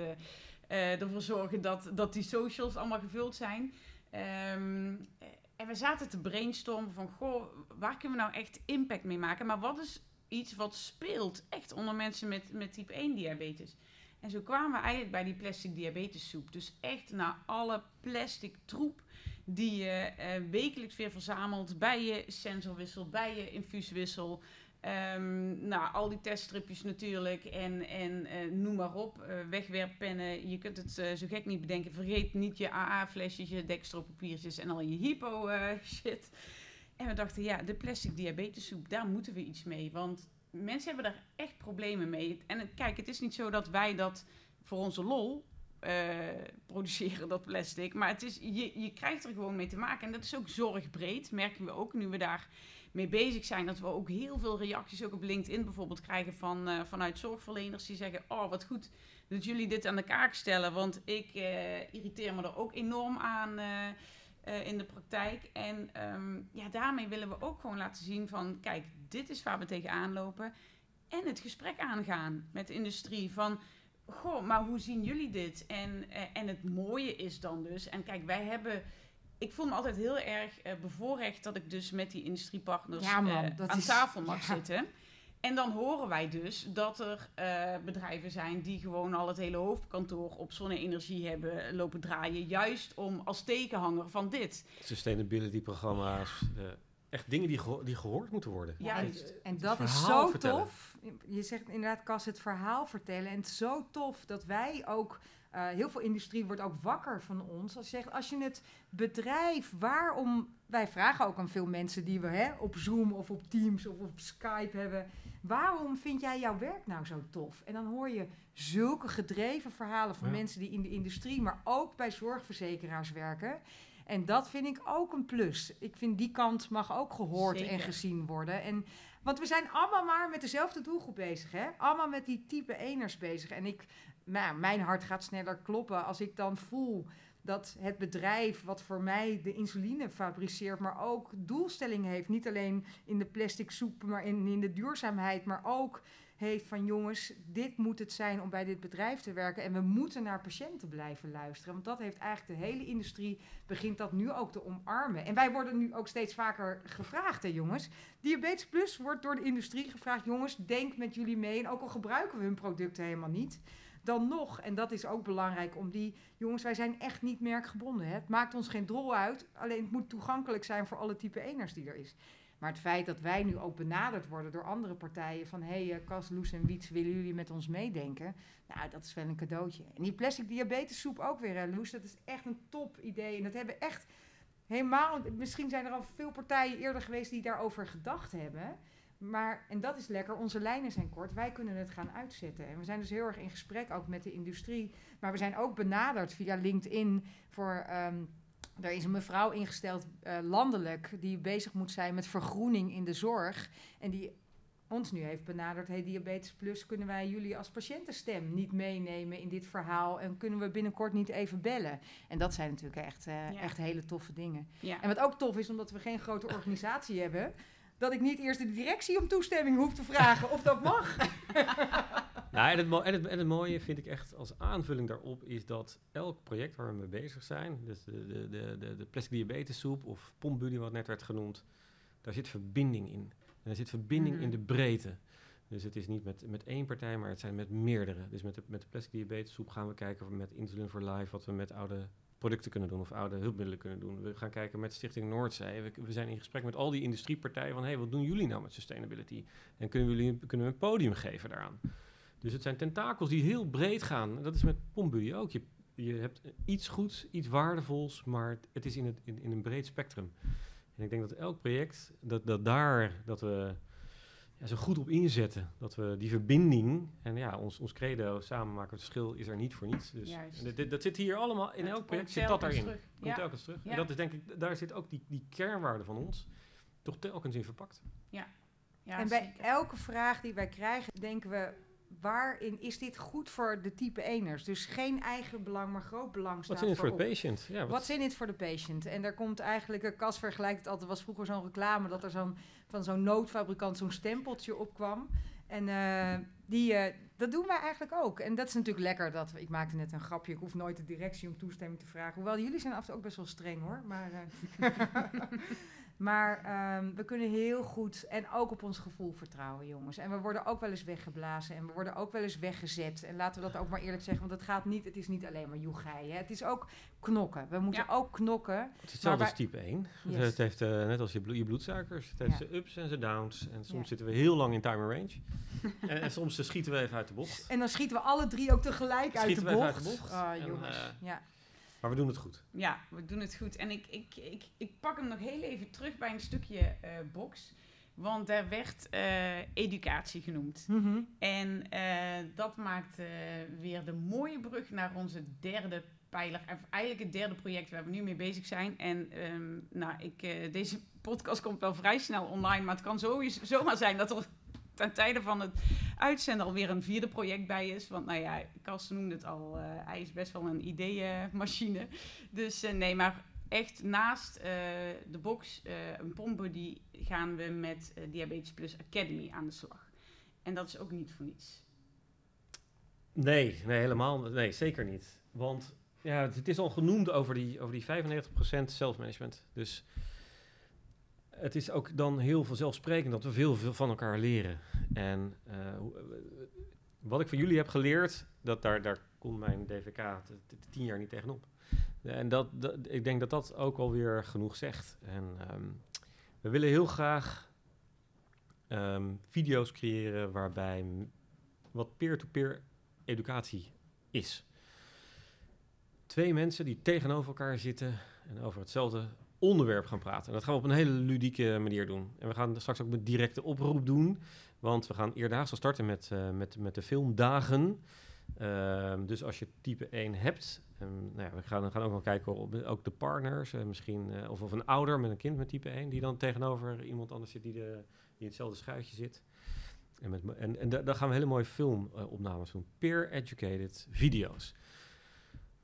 eh, ervoor zorgen dat, dat die socials allemaal gevuld zijn. Ehm, eh, en we zaten te brainstormen van, goh, waar kunnen we nou echt impact mee maken? Maar wat is iets wat speelt echt onder mensen met, met type 1 diabetes? En zo kwamen we eigenlijk bij die plastic diabetessoep. Dus echt naar alle plastic troep die je eh, wekelijks weer verzamelt bij je sensorwissel, bij je infuuswissel. Ehm, nou, al die teststripjes natuurlijk en, en eh, noem maar op. eh, wegwerppennen, je kunt het eh, zo gek niet bedenken. Vergeet niet je AA-flesjes, je dekstropapiertjes en al je hypo-shit. en we dachten, ja, de plastic diabetessoep, daar moeten we iets mee. Want mensen hebben daar echt problemen mee. En kijk, het is niet zo dat wij dat voor onze lol produceren, dat plastic. Maar het is, je, je krijgt er gewoon mee te maken. En dat is ook zorgbreed, merken we ook nu we daar mee bezig zijn. Dat we ook heel veel reacties, ook op LinkedIn bijvoorbeeld, krijgen van, eh, vanuit zorgverleners. Die zeggen, oh wat goed dat jullie dit aan de kaak stellen. Want ik eh, irriteer me er ook enorm aan eh, in de praktijk. En ehm, ja, daarmee willen we ook gewoon laten zien van, kijk, dit is waar we tegenaan lopen. En het gesprek aangaan met de industrie van, goh, maar hoe zien jullie dit? En, en het mooie is dan dus, en kijk, wij hebben... Ik voel me altijd heel erg eh, bevoorrecht dat ik dus met die industriepartners
Ja, man,
eh, aan
is-
tafel mag
ja.
zitten. En dan horen wij dus dat er eh, bedrijven zijn die gewoon al het hele hoofdkantoor op zonne-energie hebben lopen draaien. Juist om als tegenhanger van dit.
Sustainability programma's. eh, echt dingen die, geho- die gehoord moeten worden.
Juist.
En dat is zo
vertellen.
tof. Je zegt inderdaad, Cas, het verhaal vertellen. En het is zo tof dat wij ook... eh, heel veel industrie wordt ook wakker van ons. Als je zegt, als je het bedrijf, waarom... Wij vragen ook aan veel mensen die we hè, op Zoom of op Teams of op Skype hebben... Waarom vind jij jouw werk nou zo tof? En dan hoor je zulke gedreven verhalen van
Ja.
mensen die in de industrie... maar ook bij zorgverzekeraars werken... En dat vind ik ook een plus. Ik vind die kant mag ook gehoord en gezien worden. En, want we zijn allemaal maar met dezelfde doelgroep bezig. Hè? Allemaal met die type eners bezig. En ik, nou, mijn hart gaat sneller kloppen als ik dan voel dat het bedrijf wat voor mij de insuline fabriceert, maar ook doelstellingen heeft. Niet alleen in de plastic soep, maar in, in de duurzaamheid, maar ook heeft van jongens, dit moet het zijn om bij dit bedrijf te werken en we moeten naar patiënten blijven luisteren. Want dat heeft eigenlijk de hele industrie begint dat nu ook te omarmen. En wij worden nu ook steeds vaker gevraagd, hè jongens. Diabetes Plus wordt door de industrie gevraagd, jongens, denk met jullie mee. En ook al gebruiken we hun producten helemaal niet, dan nog, en dat is ook belangrijk om die jongens, wij zijn echt niet merkgebonden. Hè? Het maakt ons geen drol uit, alleen het moet toegankelijk zijn voor alle type eners die er is. Maar het feit dat wij nu ook benaderd worden door andere partijen van hé, hey, Cas, Loes en Wiets, willen jullie met ons meedenken? Nou, dat is wel een cadeautje. En die plastic diabetessoep ook weer, hè, Loes, dat is echt een top idee. En dat hebben echt helemaal, misschien zijn er al veel partijen eerder geweest die daarover gedacht hebben. Maar, en dat is lekker, onze lijnen zijn kort, wij kunnen het gaan uitzetten. En we zijn dus heel erg in gesprek ook met de industrie. Maar we zijn ook benaderd via LinkedIn voor... Um, er is een mevrouw ingesteld uh, landelijk die bezig moet zijn met vergroening in de zorg. En die ons nu heeft benaderd: hey, Diabetes Plus, kunnen wij jullie als patiëntenstem niet meenemen in dit verhaal? En kunnen we binnenkort niet even bellen? En dat zijn natuurlijk echt, uh, ja. echt hele toffe dingen. Ja. En wat ook tof is, omdat we geen grote organisatie hebben, dat ik niet eerst de directie om toestemming hoef te vragen of dat mag.
nou, en, het en, het, en, het mooie vind ik echt als aanvulling daarop is dat elk project waar we mee bezig zijn, dus de, de, de, de, plastic diabetessoep of pompbuddy wat net werd genoemd, daar zit verbinding in. En er zit verbinding in de breedte. Dus het is niet met, met één partij, maar het zijn met meerdere. Dus met de, met de plastic diabetessoep gaan we kijken met Insulin for Life, wat we met oude producten kunnen doen of oude hulpmiddelen kunnen doen. We gaan kijken met Stichting Noordzee. We, we zijn in gesprek met al die industriepartijen van... hey, wat doen jullie nou met sustainability? En kunnen, jullie, kunnen we een podium geven daaraan? Dus het zijn tentakels die heel breed gaan. Dat is met Pombuy ook. Je, je hebt iets goeds, iets waardevols, maar het is in, het, in, in een breed spectrum. En ik denk dat elk project, dat, dat daar, dat we ja, zo goed op inzetten. Dat we die verbinding, en ja, ons, ons credo samen maken het verschil is er niet voor niets. Dus dit, dat zit hier allemaal, in elk project zit dat daarin. Terug. Komt ja. telkens terug. Ja. En dat is denk ik, daar zit ook die, die kernwaarde van ons toch telkens in verpakt.
Ja.
ja en bij elke vraag die wij krijgen, denken we, waarin is dit goed voor de type eners? Dus geen eigen belang, maar groot belang staat
What's in it for the patient?
Ja, What's in it for the patient? En daar komt eigenlijk, een Cas vergelijkt het altijd, was vroeger zo'n reclame dat er zo'n van zo'n noodfabrikant zo'n stempeltje op kwam. En uh, die, uh, dat doen wij eigenlijk ook. En dat is natuurlijk lekker. Dat we, ik maakte net een grapje. Ik hoef nooit de directie om toestemming te vragen. Hoewel jullie zijn af en toe ook best wel streng hoor. Maar uh, Maar um, we kunnen heel goed en ook op ons gevoel vertrouwen, jongens. En we worden ook wel eens weggeblazen en we worden ook wel eens weggezet. En laten we dat ook maar eerlijk zeggen, want het gaat niet, het is niet alleen maar joegij. Hè. Het is ook knokken. We moeten ook knokken.
Het is hetzelfde als type 1. Yes. Het heeft uh, net als je, blo je bloedsuikers. Het heeft ja. zijn ups en zijn downs. En soms ja. zitten we heel lang in timer range. en, en, soms uh, schieten we even uit de bocht.
En dan schieten we alle drie ook tegelijk uit de, bocht. uit de bocht.
Oh, jongens. En, uh, ja.
Maar we doen het goed.
Ja, we doen het goed. En ik, ik, ik, ik pak hem nog heel even terug bij een stukje uh, box. Want daar werd uh, educatie genoemd. Mm -hmm. En uh, dat maakt weer de mooie brug naar onze derde pijler. Eigenlijk het derde project waar we nu mee bezig zijn. En um, nou, ik, deze podcast komt wel vrij snel online. Maar het kan sowieso, zomaar zijn dat er ten tijde van het uitzenden alweer een vierde project bij is. Want nou ja, Kas noemde het al, uh, hij is best wel een ideeënmachine. Dus uh, nee, maar echt naast uh, de box, een pompbody, gaan we met Diabetes Plus Academy aan de slag. En dat is ook niet voor niets.
Nee, nee helemaal nee, zeker niet. Want ja, het is al genoemd over die, over die 95% zelfmanagement. Dus het is ook dan heel vanzelfsprekend dat we veel, veel van elkaar leren. En uh, wat ik van jullie heb geleerd, dat daar, daar komt mijn DVK tien jaar niet tegenop. En dat, ik denk dat dat ook alweer genoeg zegt. En um, we willen heel graag um, video's creëren waarbij wat peer-to-peer -peer educatie is. Twee mensen die tegenover elkaar zitten en over hetzelfde onderwerp gaan praten. En dat gaan we op een hele ludieke manier doen. En we gaan straks ook met directe oproep doen. Want we gaan eerdaags starten met, uh, met, met de filmdagen. Uh, dus als je type 1 hebt, um, nou ja, we gaan, gaan ook wel kijken op ook de partners, uh, misschien, uh, of, of een ouder met een kind met type 1, die dan tegenover iemand anders zit die, de, die in hetzelfde schuitje zit. En, met, en, en daar gaan we hele mooie filmopnames doen, peer-educated video's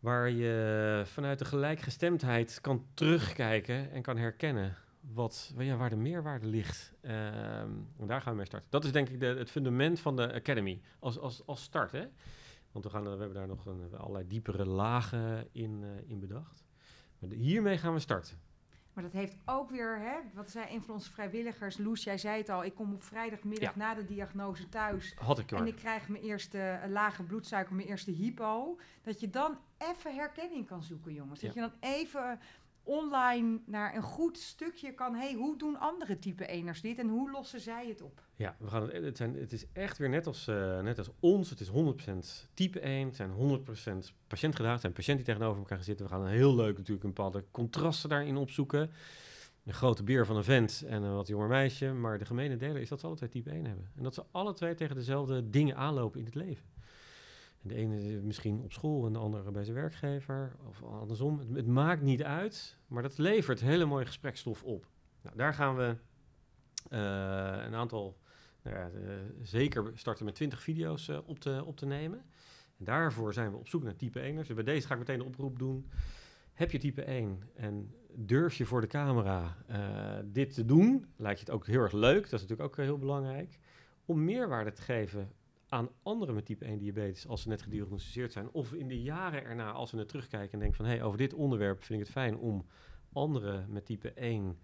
waar je vanuit de gelijkgestemdheid kan terugkijken en kan herkennen wat, ja, waar de meerwaarde ligt. Ehm, en daar gaan we mee starten. Dat is denk ik de, het fundament van de Academy als, als, als start. Hè? Want we, gaan, we hebben daar nog een, allerlei diepere lagen in, eh, in bedacht. Maar hiermee gaan we starten.
Maar dat heeft ook weer, hè, wat zei een van onze vrijwilligers, Loes, jij zei het al, ik kom op vrijdagmiddag na de diagnose thuis.
Had ik
En ik krijg mijn eerste uh, lage bloedsuiker, mijn eerste hypo. Dat je dan even herkenning kan zoeken, jongens. Dat je dan even online naar een goed stukje kan. hey, hoe doen andere type eners dit en hoe lossen zij het op?
Ja, we gaan het, zijn, het is echt weer net als, uh, net als ons. Het is 100% type 1, het zijn 100% patiëntgedrag. Het zijn patiënten die tegenover elkaar zitten. We gaan een heel leuk natuurlijk een bepaalde contrasten daarin opzoeken. Een grote beer van een vent en een wat jonger meisje. Maar de gemene deler is dat ze alle twee type 1 hebben. En dat ze alle twee tegen dezelfde dingen aanlopen in het leven. De ene misschien op school en de andere bij zijn werkgever. Of andersom. Het, maakt niet uit, maar dat levert hele mooie gesprekstof op. Nou, daar gaan we uh, een aantal, nou ja, uh, zeker starten met 20 video's op, te, op te nemen. En daarvoor zijn we op zoek naar type 1'ers. Dus bij deze ga ik meteen de oproep doen. Heb je type 1 en durf je voor de camera dit te doen? Lijkt je het ook heel erg leuk, dat is natuurlijk ook heel belangrijk. Om meerwaarde te geven aan anderen met type 1 diabetes als ze net gediagnosticeerd zijn. Of in de jaren erna als we het terugkijken en denken van... hé, hey, over dit onderwerp vind ik het fijn om anderen met type 1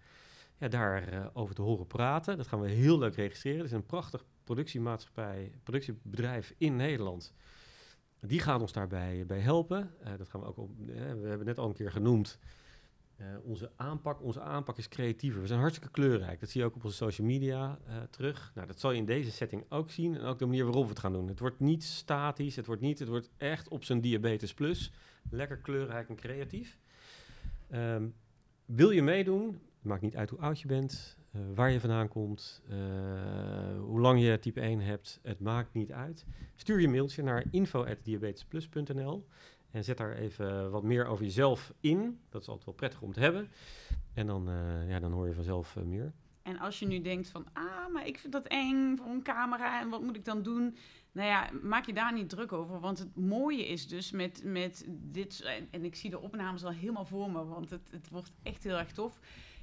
ja, daarover uh, over te horen praten. Dat gaan we heel leuk registreren. Het is een prachtig productiemaatschappij, productiebedrijf in Nederland. Die gaan ons daarbij bij helpen. Uh, dat gaan we ook op, we hebben net al een keer genoemd. Uh, onze, aanpak, onze aanpak is creatiever. We zijn hartstikke kleurrijk. Dat zie je ook op onze social media uh, terug. Nou, dat zal je in deze setting ook zien. En ook de manier waarop we het gaan doen. Het wordt niet statisch. Het wordt, niet, het wordt echt op zijn diabetes plus. Lekker kleurrijk en creatief. Um, wil je meedoen? Maakt niet uit hoe oud je bent. Uh, waar je vandaan komt. hoe lang je type 1 hebt. Het maakt niet uit. Stuur je mailtje naar info.diabetesplus.nl. En zet daar even wat meer over jezelf in. Dat is altijd wel prettig om te hebben. En dan, uh, ja, dan hoor je vanzelf uh, meer.
En als je nu denkt van, ah, maar ik vind dat eng voor een camera en wat moet ik dan doen? Nou ja, maak je daar niet druk over. Want het mooie is dus met, met dit, en, en ik zie de opnames al helemaal voor me, want het, het wordt echt heel erg tof.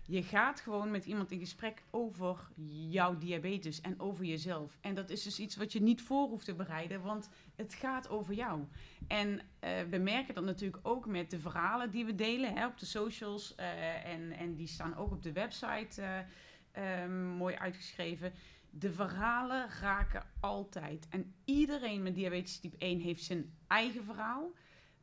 Je gaat gewoon met iemand in gesprek over jouw diabetes en over jezelf. En dat is dus iets wat je niet voor hoeft te bereiden, want het gaat over jou. En uh, we merken dat natuurlijk ook met de verhalen die we delen hè, op de socials. Uh, en, en die staan ook op de website uh, um, mooi uitgeschreven. De verhalen raken altijd. En iedereen met diabetes type 1 heeft zijn eigen verhaal.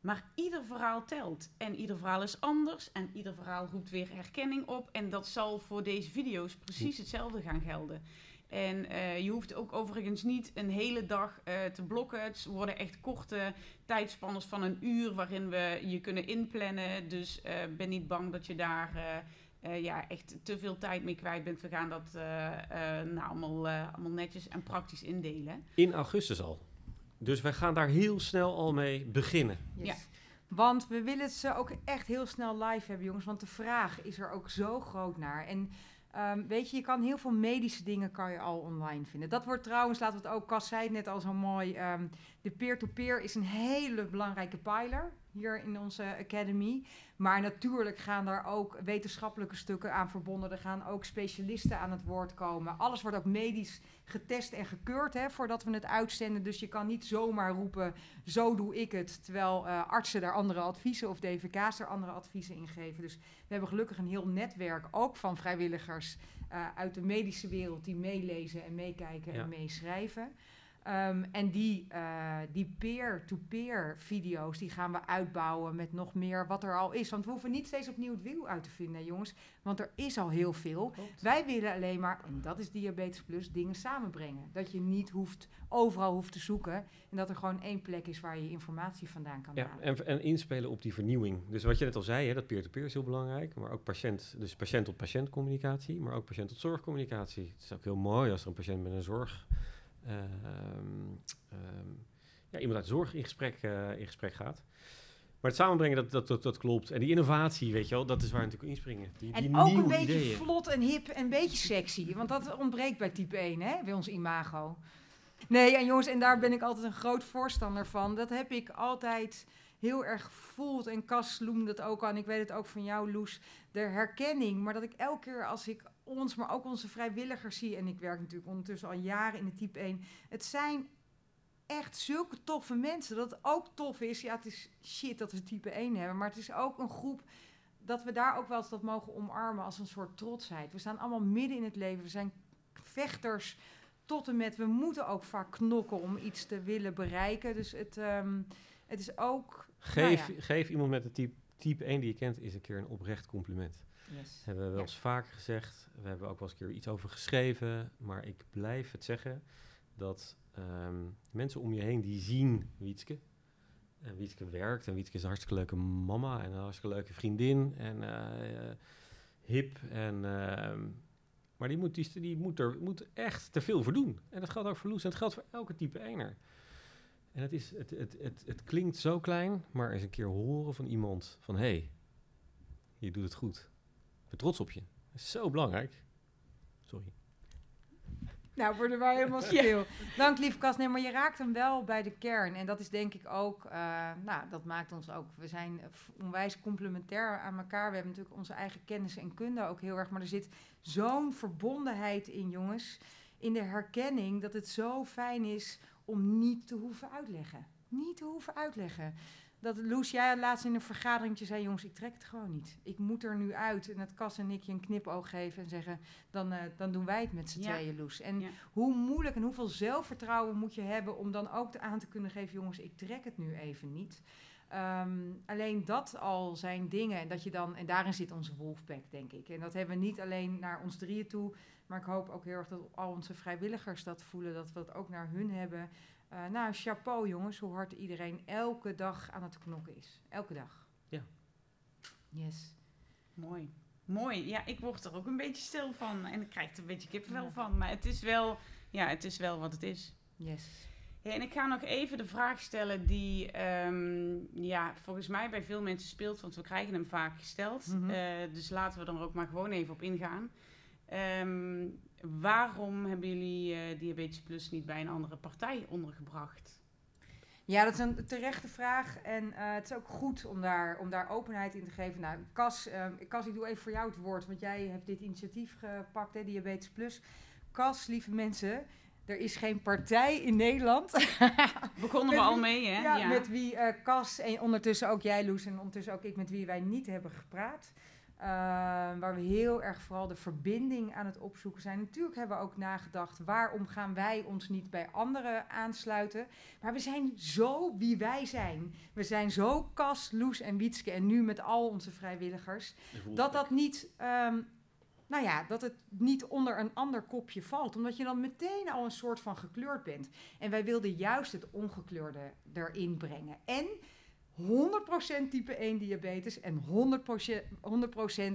Maar ieder verhaal telt. En ieder verhaal is anders. En ieder verhaal roept weer herkenning op. En dat zal voor deze video's precies hetzelfde gaan gelden. En uh, je hoeft ook overigens niet een hele dag uh, te blokken. Het worden echt korte tijdspannes van een uur waarin we je kunnen inplannen. Dus uh, ben niet bang dat je daar ja, echt te veel tijd mee kwijt bent. We gaan dat nou, allemaal, allemaal netjes en praktisch indelen.
In augustus al. Dus wij gaan daar heel snel al mee beginnen.
Yes. Ja. Want we willen ze ook echt heel snel live hebben, jongens. Want de vraag is er ook zo groot naar. En um, weet je, je kan heel veel medische dingen kan je al online vinden. Dat wordt trouwens, laten we het ook, Cas zei het net al zo mooi. Um, de peer-to-peer -peer is een hele belangrijke pijler hier in onze academy. Maar natuurlijk gaan daar ook wetenschappelijke stukken aan verbonden. Er gaan ook specialisten aan het woord komen. Alles wordt ook medisch getest en gekeurd hè, voordat we het uitzenden. Dus je kan niet zomaar roepen, zo doe ik het. Terwijl uh, artsen daar andere adviezen of DVK's er andere adviezen in geven. Dus we hebben gelukkig een heel netwerk ook van vrijwilligers uh, uit de medische wereld die meelezen en meekijken ja. en meeschrijven. Um, en die, uh, die peer-to-peer video's, die gaan we uitbouwen met nog meer wat er al is. Want we hoeven niet steeds opnieuw het wiel uit te vinden, jongens. Want er is al heel veel. Klopt. Wij willen alleen maar, en dat is Diabetes Plus, dingen samenbrengen. Dat je niet hoeft, overal hoeft te zoeken. En dat er gewoon één plek is waar je informatie vandaan kan
ja,
halen.
En, en inspelen op die vernieuwing. Dus wat je net al zei, hè, dat peer-to-peer is heel belangrijk. Maar ook patiënt, dus patiënt-tot-patiënt communicatie. Maar ook patiënt-tot-zorgcommunicatie. Het is ook heel mooi als er een patiënt met een zorg... Uh, um, ja, iemand uit zorg in gesprek, uh, in gesprek gaat. Maar het samenbrengen, dat, dat, dat, dat, klopt. En die innovatie, weet je wel, dat is waar we natuurlijk inspringen. Die,
en
die
ook
nieuwe
een beetje
ideeën.
vlot en hip en een beetje sexy. Want dat ontbreekt bij type 1, hè, bij ons imago. Nee, en jongens, en daar ben ik altijd een groot voorstander van. Dat heb ik altijd heel erg voelt. En Cas noemde het ook al, en ik weet het ook van jou, Loes, de herkenning. Maar dat ik elke keer als ik ons, maar ook onze vrijwilligers zie... en ik werk natuurlijk ondertussen al jaren in de type 1... het zijn echt zulke toffe mensen. Dat het ook tof is. Ja, het is shit dat we type 1 hebben. Maar het is ook een groep dat we daar ook wel eens dat mogen omarmen als een soort trotsheid. We staan allemaal midden in het leven. We zijn vechters tot en met. We moeten ook vaak knokken om iets te willen bereiken. Dus het, ehm, het is ook.
Geef,
nou ja.
geef iemand met de type, type 1 die je kent eens een keer een oprecht compliment.
Yes.
Hebben we wel eens vaker gezegd. We hebben ook wel eens een keer iets over geschreven. Maar ik blijf het zeggen dat ehm, mensen om je heen die zien Wietske. En Wietske werkt. En Wietske is een hartstikke leuke mama. En een hartstikke leuke vriendin. En eh, hip. En, ehm, maar die moet, die, die moet er moet echt te veel voor doen. En dat geldt ook voor Loes. En dat geldt voor elke type eener. En het, is, het, het, het, het klinkt zo klein. Maar eens een keer horen van iemand van... Hé, hey, je doet het goed. Ben trots op je. Dat is zo belangrijk. Sorry.
Nou, worden wij helemaal stil. Dank, lieve Kas. Nee, maar je raakt hem wel bij de kern. En dat is denk ik ook, eh, nou, dat maakt ons ook. We zijn onwijs complementair aan elkaar. We hebben natuurlijk onze eigen kennis en kunde ook heel erg. Maar er zit zo'n verbondenheid in, jongens. In de herkenning dat het zo fijn is om niet te hoeven uitleggen. Niet te hoeven uitleggen. Dat Loes, jij laatst in een vergaderingetje zei, jongens, ik trek het gewoon niet. Ik moet er nu uit. En dat Cas en ik je een knipoog geven en zeggen, dan, eh, dan doen wij het met z'n
Ja.
tweeën, Loes. En
Ja.
hoe moeilijk en hoeveel zelfvertrouwen moet je hebben om dan ook aan te kunnen geven, jongens, ik trek het nu even niet. Ehm, alleen dat al zijn dingen en dat je dan, en daarin zit onze wolfpack, denk ik. En dat hebben we niet alleen naar ons drieën toe, maar ik hoop ook heel erg dat al onze vrijwilligers dat voelen, dat we dat ook naar hun hebben. Eh, nou, chapeau jongens, hoe hard iedereen elke dag aan het knokken is. Elke dag.
Ja.
Yes.
Mooi. Mooi. Ja, ik word er ook een beetje stil van. En ik krijg er een beetje kippenvel
Ja.
van. Maar het is wel, ja, het is wel wat het is.
Yes.
Ja, en ik ga nog even de vraag stellen die ehm, ja, volgens mij bij veel mensen speelt, want we krijgen hem vaak gesteld.
Mhm.
Eh, dus laten we er ook maar gewoon even op ingaan. Ehm, waarom hebben jullie eh, Diabetes Plus niet bij een andere partij ondergebracht?
Ja, dat is een terechte vraag. En eh, het is ook goed om daar, om daar openheid in te geven. Nou, Cas, eh, Cas, ik doe even voor jou het woord, want jij hebt dit initiatief gepakt, hè, Diabetes Plus. Cas, lieve mensen, er is geen partij in Nederland.
Begonnen we al
wie-
mee, hè?
ja, Met wie eh, Cas en ondertussen ook jij, Loes, en ondertussen ook ik, met wie wij niet hebben gepraat. Eh, waar we heel erg vooral de verbinding aan het opzoeken zijn. Natuurlijk hebben we ook nagedacht, waarom gaan wij ons niet bij anderen aansluiten? Maar we zijn zo wie wij zijn. We zijn zo Cas, Loes en Wietske en nu met al onze vrijwilligers. Dat dat niet, ehm, nou ja, dat het niet onder een ander kopje valt. Omdat je dan meteen al een soort van gekleurd bent. En wij wilden juist het ongekleurde erin brengen. En 100% type 1 diabetes en 100%,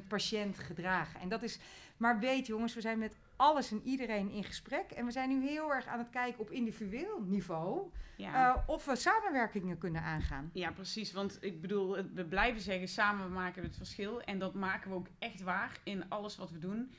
100% patiënt gedragen. En dat is, maar weet jongens, we zijn met alles en iedereen in gesprek. En we zijn nu heel erg aan het kijken op individueel niveau
Ja.
eh, of we samenwerkingen kunnen aangaan.
Ja, precies. Want ik bedoel, we blijven zeggen samen maken we het verschil. En dat maken we ook echt waar in alles wat we doen.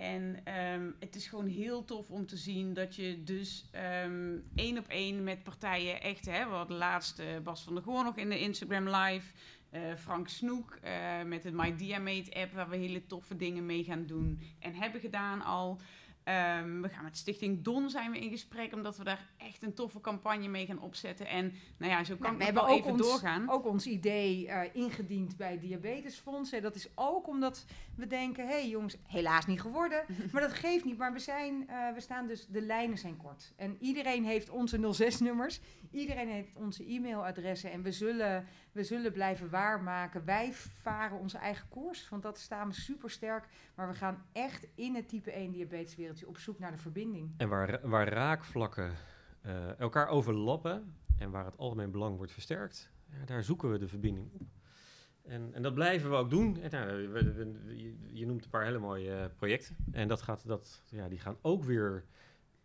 En ehm, het is gewoon heel tof om te zien dat je dus ehm, één op één met partijen echt... Hè, we hadden laatst eh, Bas van der Goor nog in de Instagram live. eh, Frank Snoek eh, met de My Diamate app waar we hele toffe dingen mee gaan doen. En hebben gedaan al. Ehm, we gaan met Stichting Don zijn we in gesprek, omdat we daar echt een toffe campagne mee gaan opzetten. En nou ja, zo kan ik
we
wel
ook
even
ons-
doorgaan.
Ook ons idee eh, ingediend bij het Diabetesfonds. En dat is ook omdat we denken, hé hey jongens, helaas niet geworden. maar dat geeft niet. Maar we, zijn, eh, we staan dus, de lijnen zijn kort. En iedereen heeft onze 06-nummers. Iedereen heeft onze e-mailadressen. En we zullen, we zullen blijven waarmaken. Wij varen onze eigen koers. Want dat staan we super sterk. Maar we gaan echt in het type 1 diabeteswereldje op zoek naar de verbinding.
En waar, waar raakvlakken eh, elkaar overlappen en waar het algemeen belang wordt versterkt, ja, daar zoeken we de verbinding op. En, en dat blijven we ook doen. En, nou, je noemt een paar hele mooie eh, projecten. En dat gaat, dat, ja, die gaan ook weer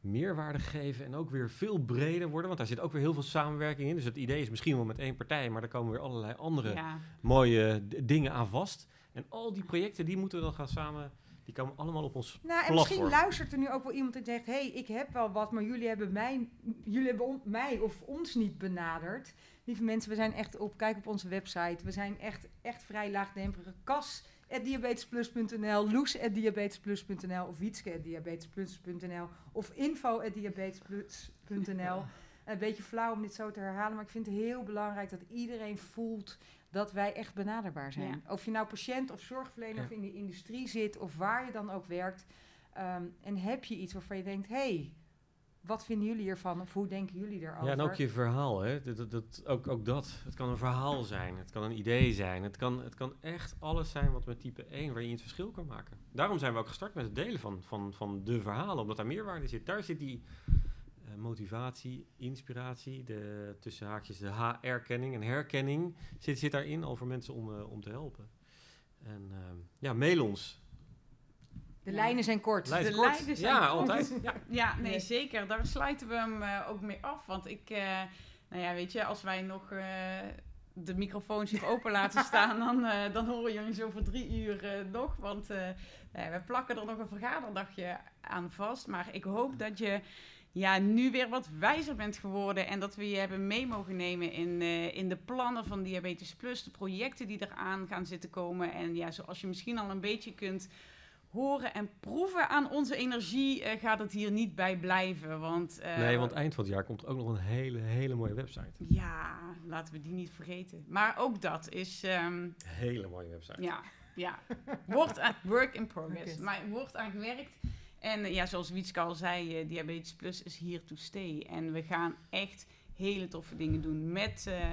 meerwaarde geven en ook weer veel breder worden. Want daar zit ook weer heel veel samenwerking in. Dus het idee is misschien wel met één partij, maar er komen weer allerlei andere
Ja,
mooie dingen aan vast. En al die projecten, die moeten we dan gaan samen Die komen allemaal op ons
Nou, en misschien luistert er nu ook wel iemand en zegt: hé, hey, ik heb wel wat, maar jullie hebben mij, jullie hebben on- mij of ons niet benaderd. Lieve mensen, we zijn echt op, kijk op onze website. We zijn echt, echt vrij laagdrempelig. Kas diabetesplus.nl, loes diabetesplus.nl of wietske diabetesplus.nl of info diabetesplus.nl. Een beetje flauw om dit zo te herhalen, maar ik vind het heel belangrijk dat iedereen voelt dat wij echt benaderbaar zijn. Of je nou patiënt of zorgverlener
Ja.
of in de industrie zit of waar je dan ook werkt. ehm, en heb je iets waarvan je denkt, hé, hey, wat vinden jullie hiervan? Of hoe denken jullie erover?
Ja, en ook je verhaal, hè. Dat, dat, ook, ook dat. Het kan een verhaal zijn, het kan een idee zijn. Het kan, het kan echt alles zijn wat met type 1, waar je het verschil kan maken. Daarom zijn we ook gestart met het delen van, van, van de verhalen, omdat daar meerwaarde zit. Daar zit die eh, motivatie, inspiratie, de, tussen haakjes de H-erkenning en herkenning zit, zit daarin voor mensen om, eh, om te helpen. En ehm, ja, mail ons.
De
Ja.
lijnen zijn kort.
De
kort.
lijnen zijn
Ja,
kort.
altijd. Ja.
Ja, nee,
Nee.
zeker. Daar sluiten we hem eh, ook mee af. Want ik, eh, nou ja, weet je, als wij nog eh, de microfoons hier open laten staan, dan, eh, dan horen jullie zo voor drie uur eh, nog. Want eh, nou ja, we plakken er nog een vergaderdagje aan vast. Maar ik hoop dat je ja, nu weer wat wijzer bent geworden en dat we je hebben mee mogen nemen in, eh, in de plannen van Diabetes Plus, de projecten die eraan gaan zitten komen. En ja, zoals je misschien al een beetje kunt horen en proeven aan onze energie, eh, gaat het hier niet bij blijven. Want, eh,
Nee, want eind van het jaar komt er ook nog een hele, hele mooie website.
Ja, laten we die niet vergeten. Maar ook dat is, ehm,
Hele mooie website.
ja, ja, wordt aan, work in progress.
Oké.
Maar wordt aan gewerkt. En eh, ja, zoals Wietske al zei, Diabetes Plus is here to stay. En we gaan echt hele toffe dingen doen met eh,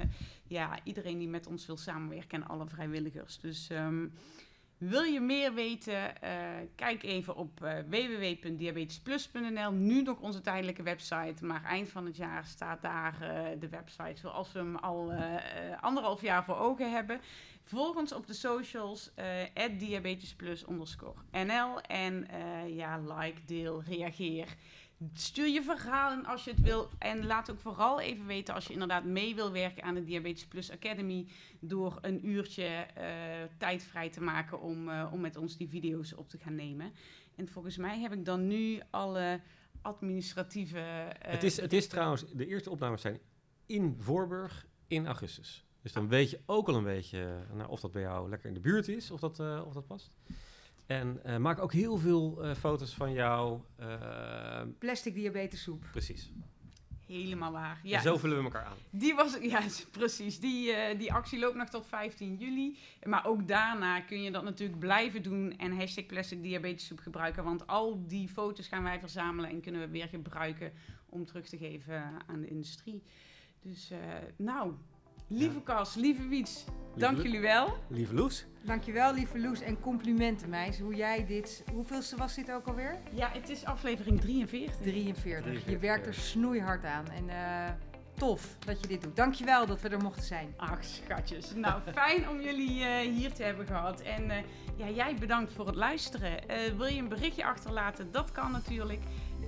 ja, iedereen die met ons wil samenwerken en alle vrijwilligers. Dus ehm, wil je meer weten, eh, kijk even op eh, www.diabetesplus.nl. Nu nog onze tijdelijke website, maar eind van het jaar staat daar eh, de website zoals we hem al anderhalf jaar voor ogen hebben. Volg ons op de socials, eh diabetesplus underscore NL. En ja, like, deel, reageer. Stuur je verhaal als je het wil. En laat ook vooral even weten als je inderdaad mee wil werken aan de Diabetes Plus Academy. Door een uurtje eh, tijd vrij te maken om, eh, om met ons die video's op te gaan nemen. En volgens mij heb ik dan nu alle administratieve... eh,
Het is, het is trouwens, de eerste opnames zijn in Voorburg in augustus. Dus dan weet je ook al een beetje nou, of dat bij jou lekker in de buurt is, of dat, of dat past. En eh, maak ook heel veel eh, foto's van jou. eh,
Plastic diabetessoep.
precies.
Helemaal waar.
En
Ja,
zo vullen we elkaar aan.
Die was, ja, precies. Die, eh, die actie loopt nog tot 15 juli. Maar ook daarna kun je dat natuurlijk blijven doen en hashtag plastic diabetessoep gebruiken. Want al die foto's gaan wij verzamelen en kunnen we weer gebruiken om terug te geven aan de industrie. Dus, eh, nou, lieve
Ja.
Cas, lieve Wiets, dank jullie wel.
Lieve Loes.
Dankjewel, lieve Loes. En complimenten, meis. Hoe jij dit... Hoeveelste was dit ook alweer?
Ja, het is aflevering 43.
43. Je
43,
werkt er snoeihard aan. En eh, tof dat je dit doet. Dankjewel dat we er mochten zijn.
Ach, schatjes. Nou, fijn om jullie eh, hier te hebben gehad. En eh, ja, jij bedankt voor het luisteren. Eh, wil je een berichtje achterlaten? Dat kan natuurlijk.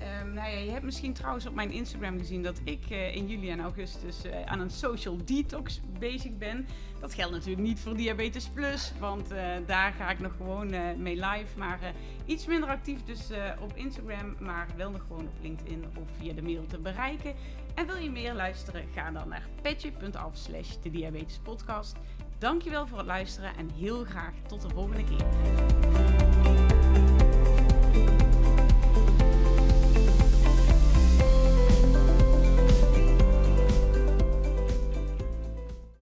Ehm, nou ja, je hebt misschien trouwens op mijn Instagram gezien dat ik eh, in juli en augustus eh, aan een social detox bezig ben. Dat geldt natuurlijk niet voor Diabetes Plus, want eh, daar ga ik nog gewoon mee live. Maar iets minder actief dus op Instagram, maar wel nog gewoon op LinkedIn of via de mail te bereiken. En wil je meer luisteren, ga dan naar petje.af slash de Diabetes Podcast. Dankjewel voor het luisteren en heel graag tot de volgende keer.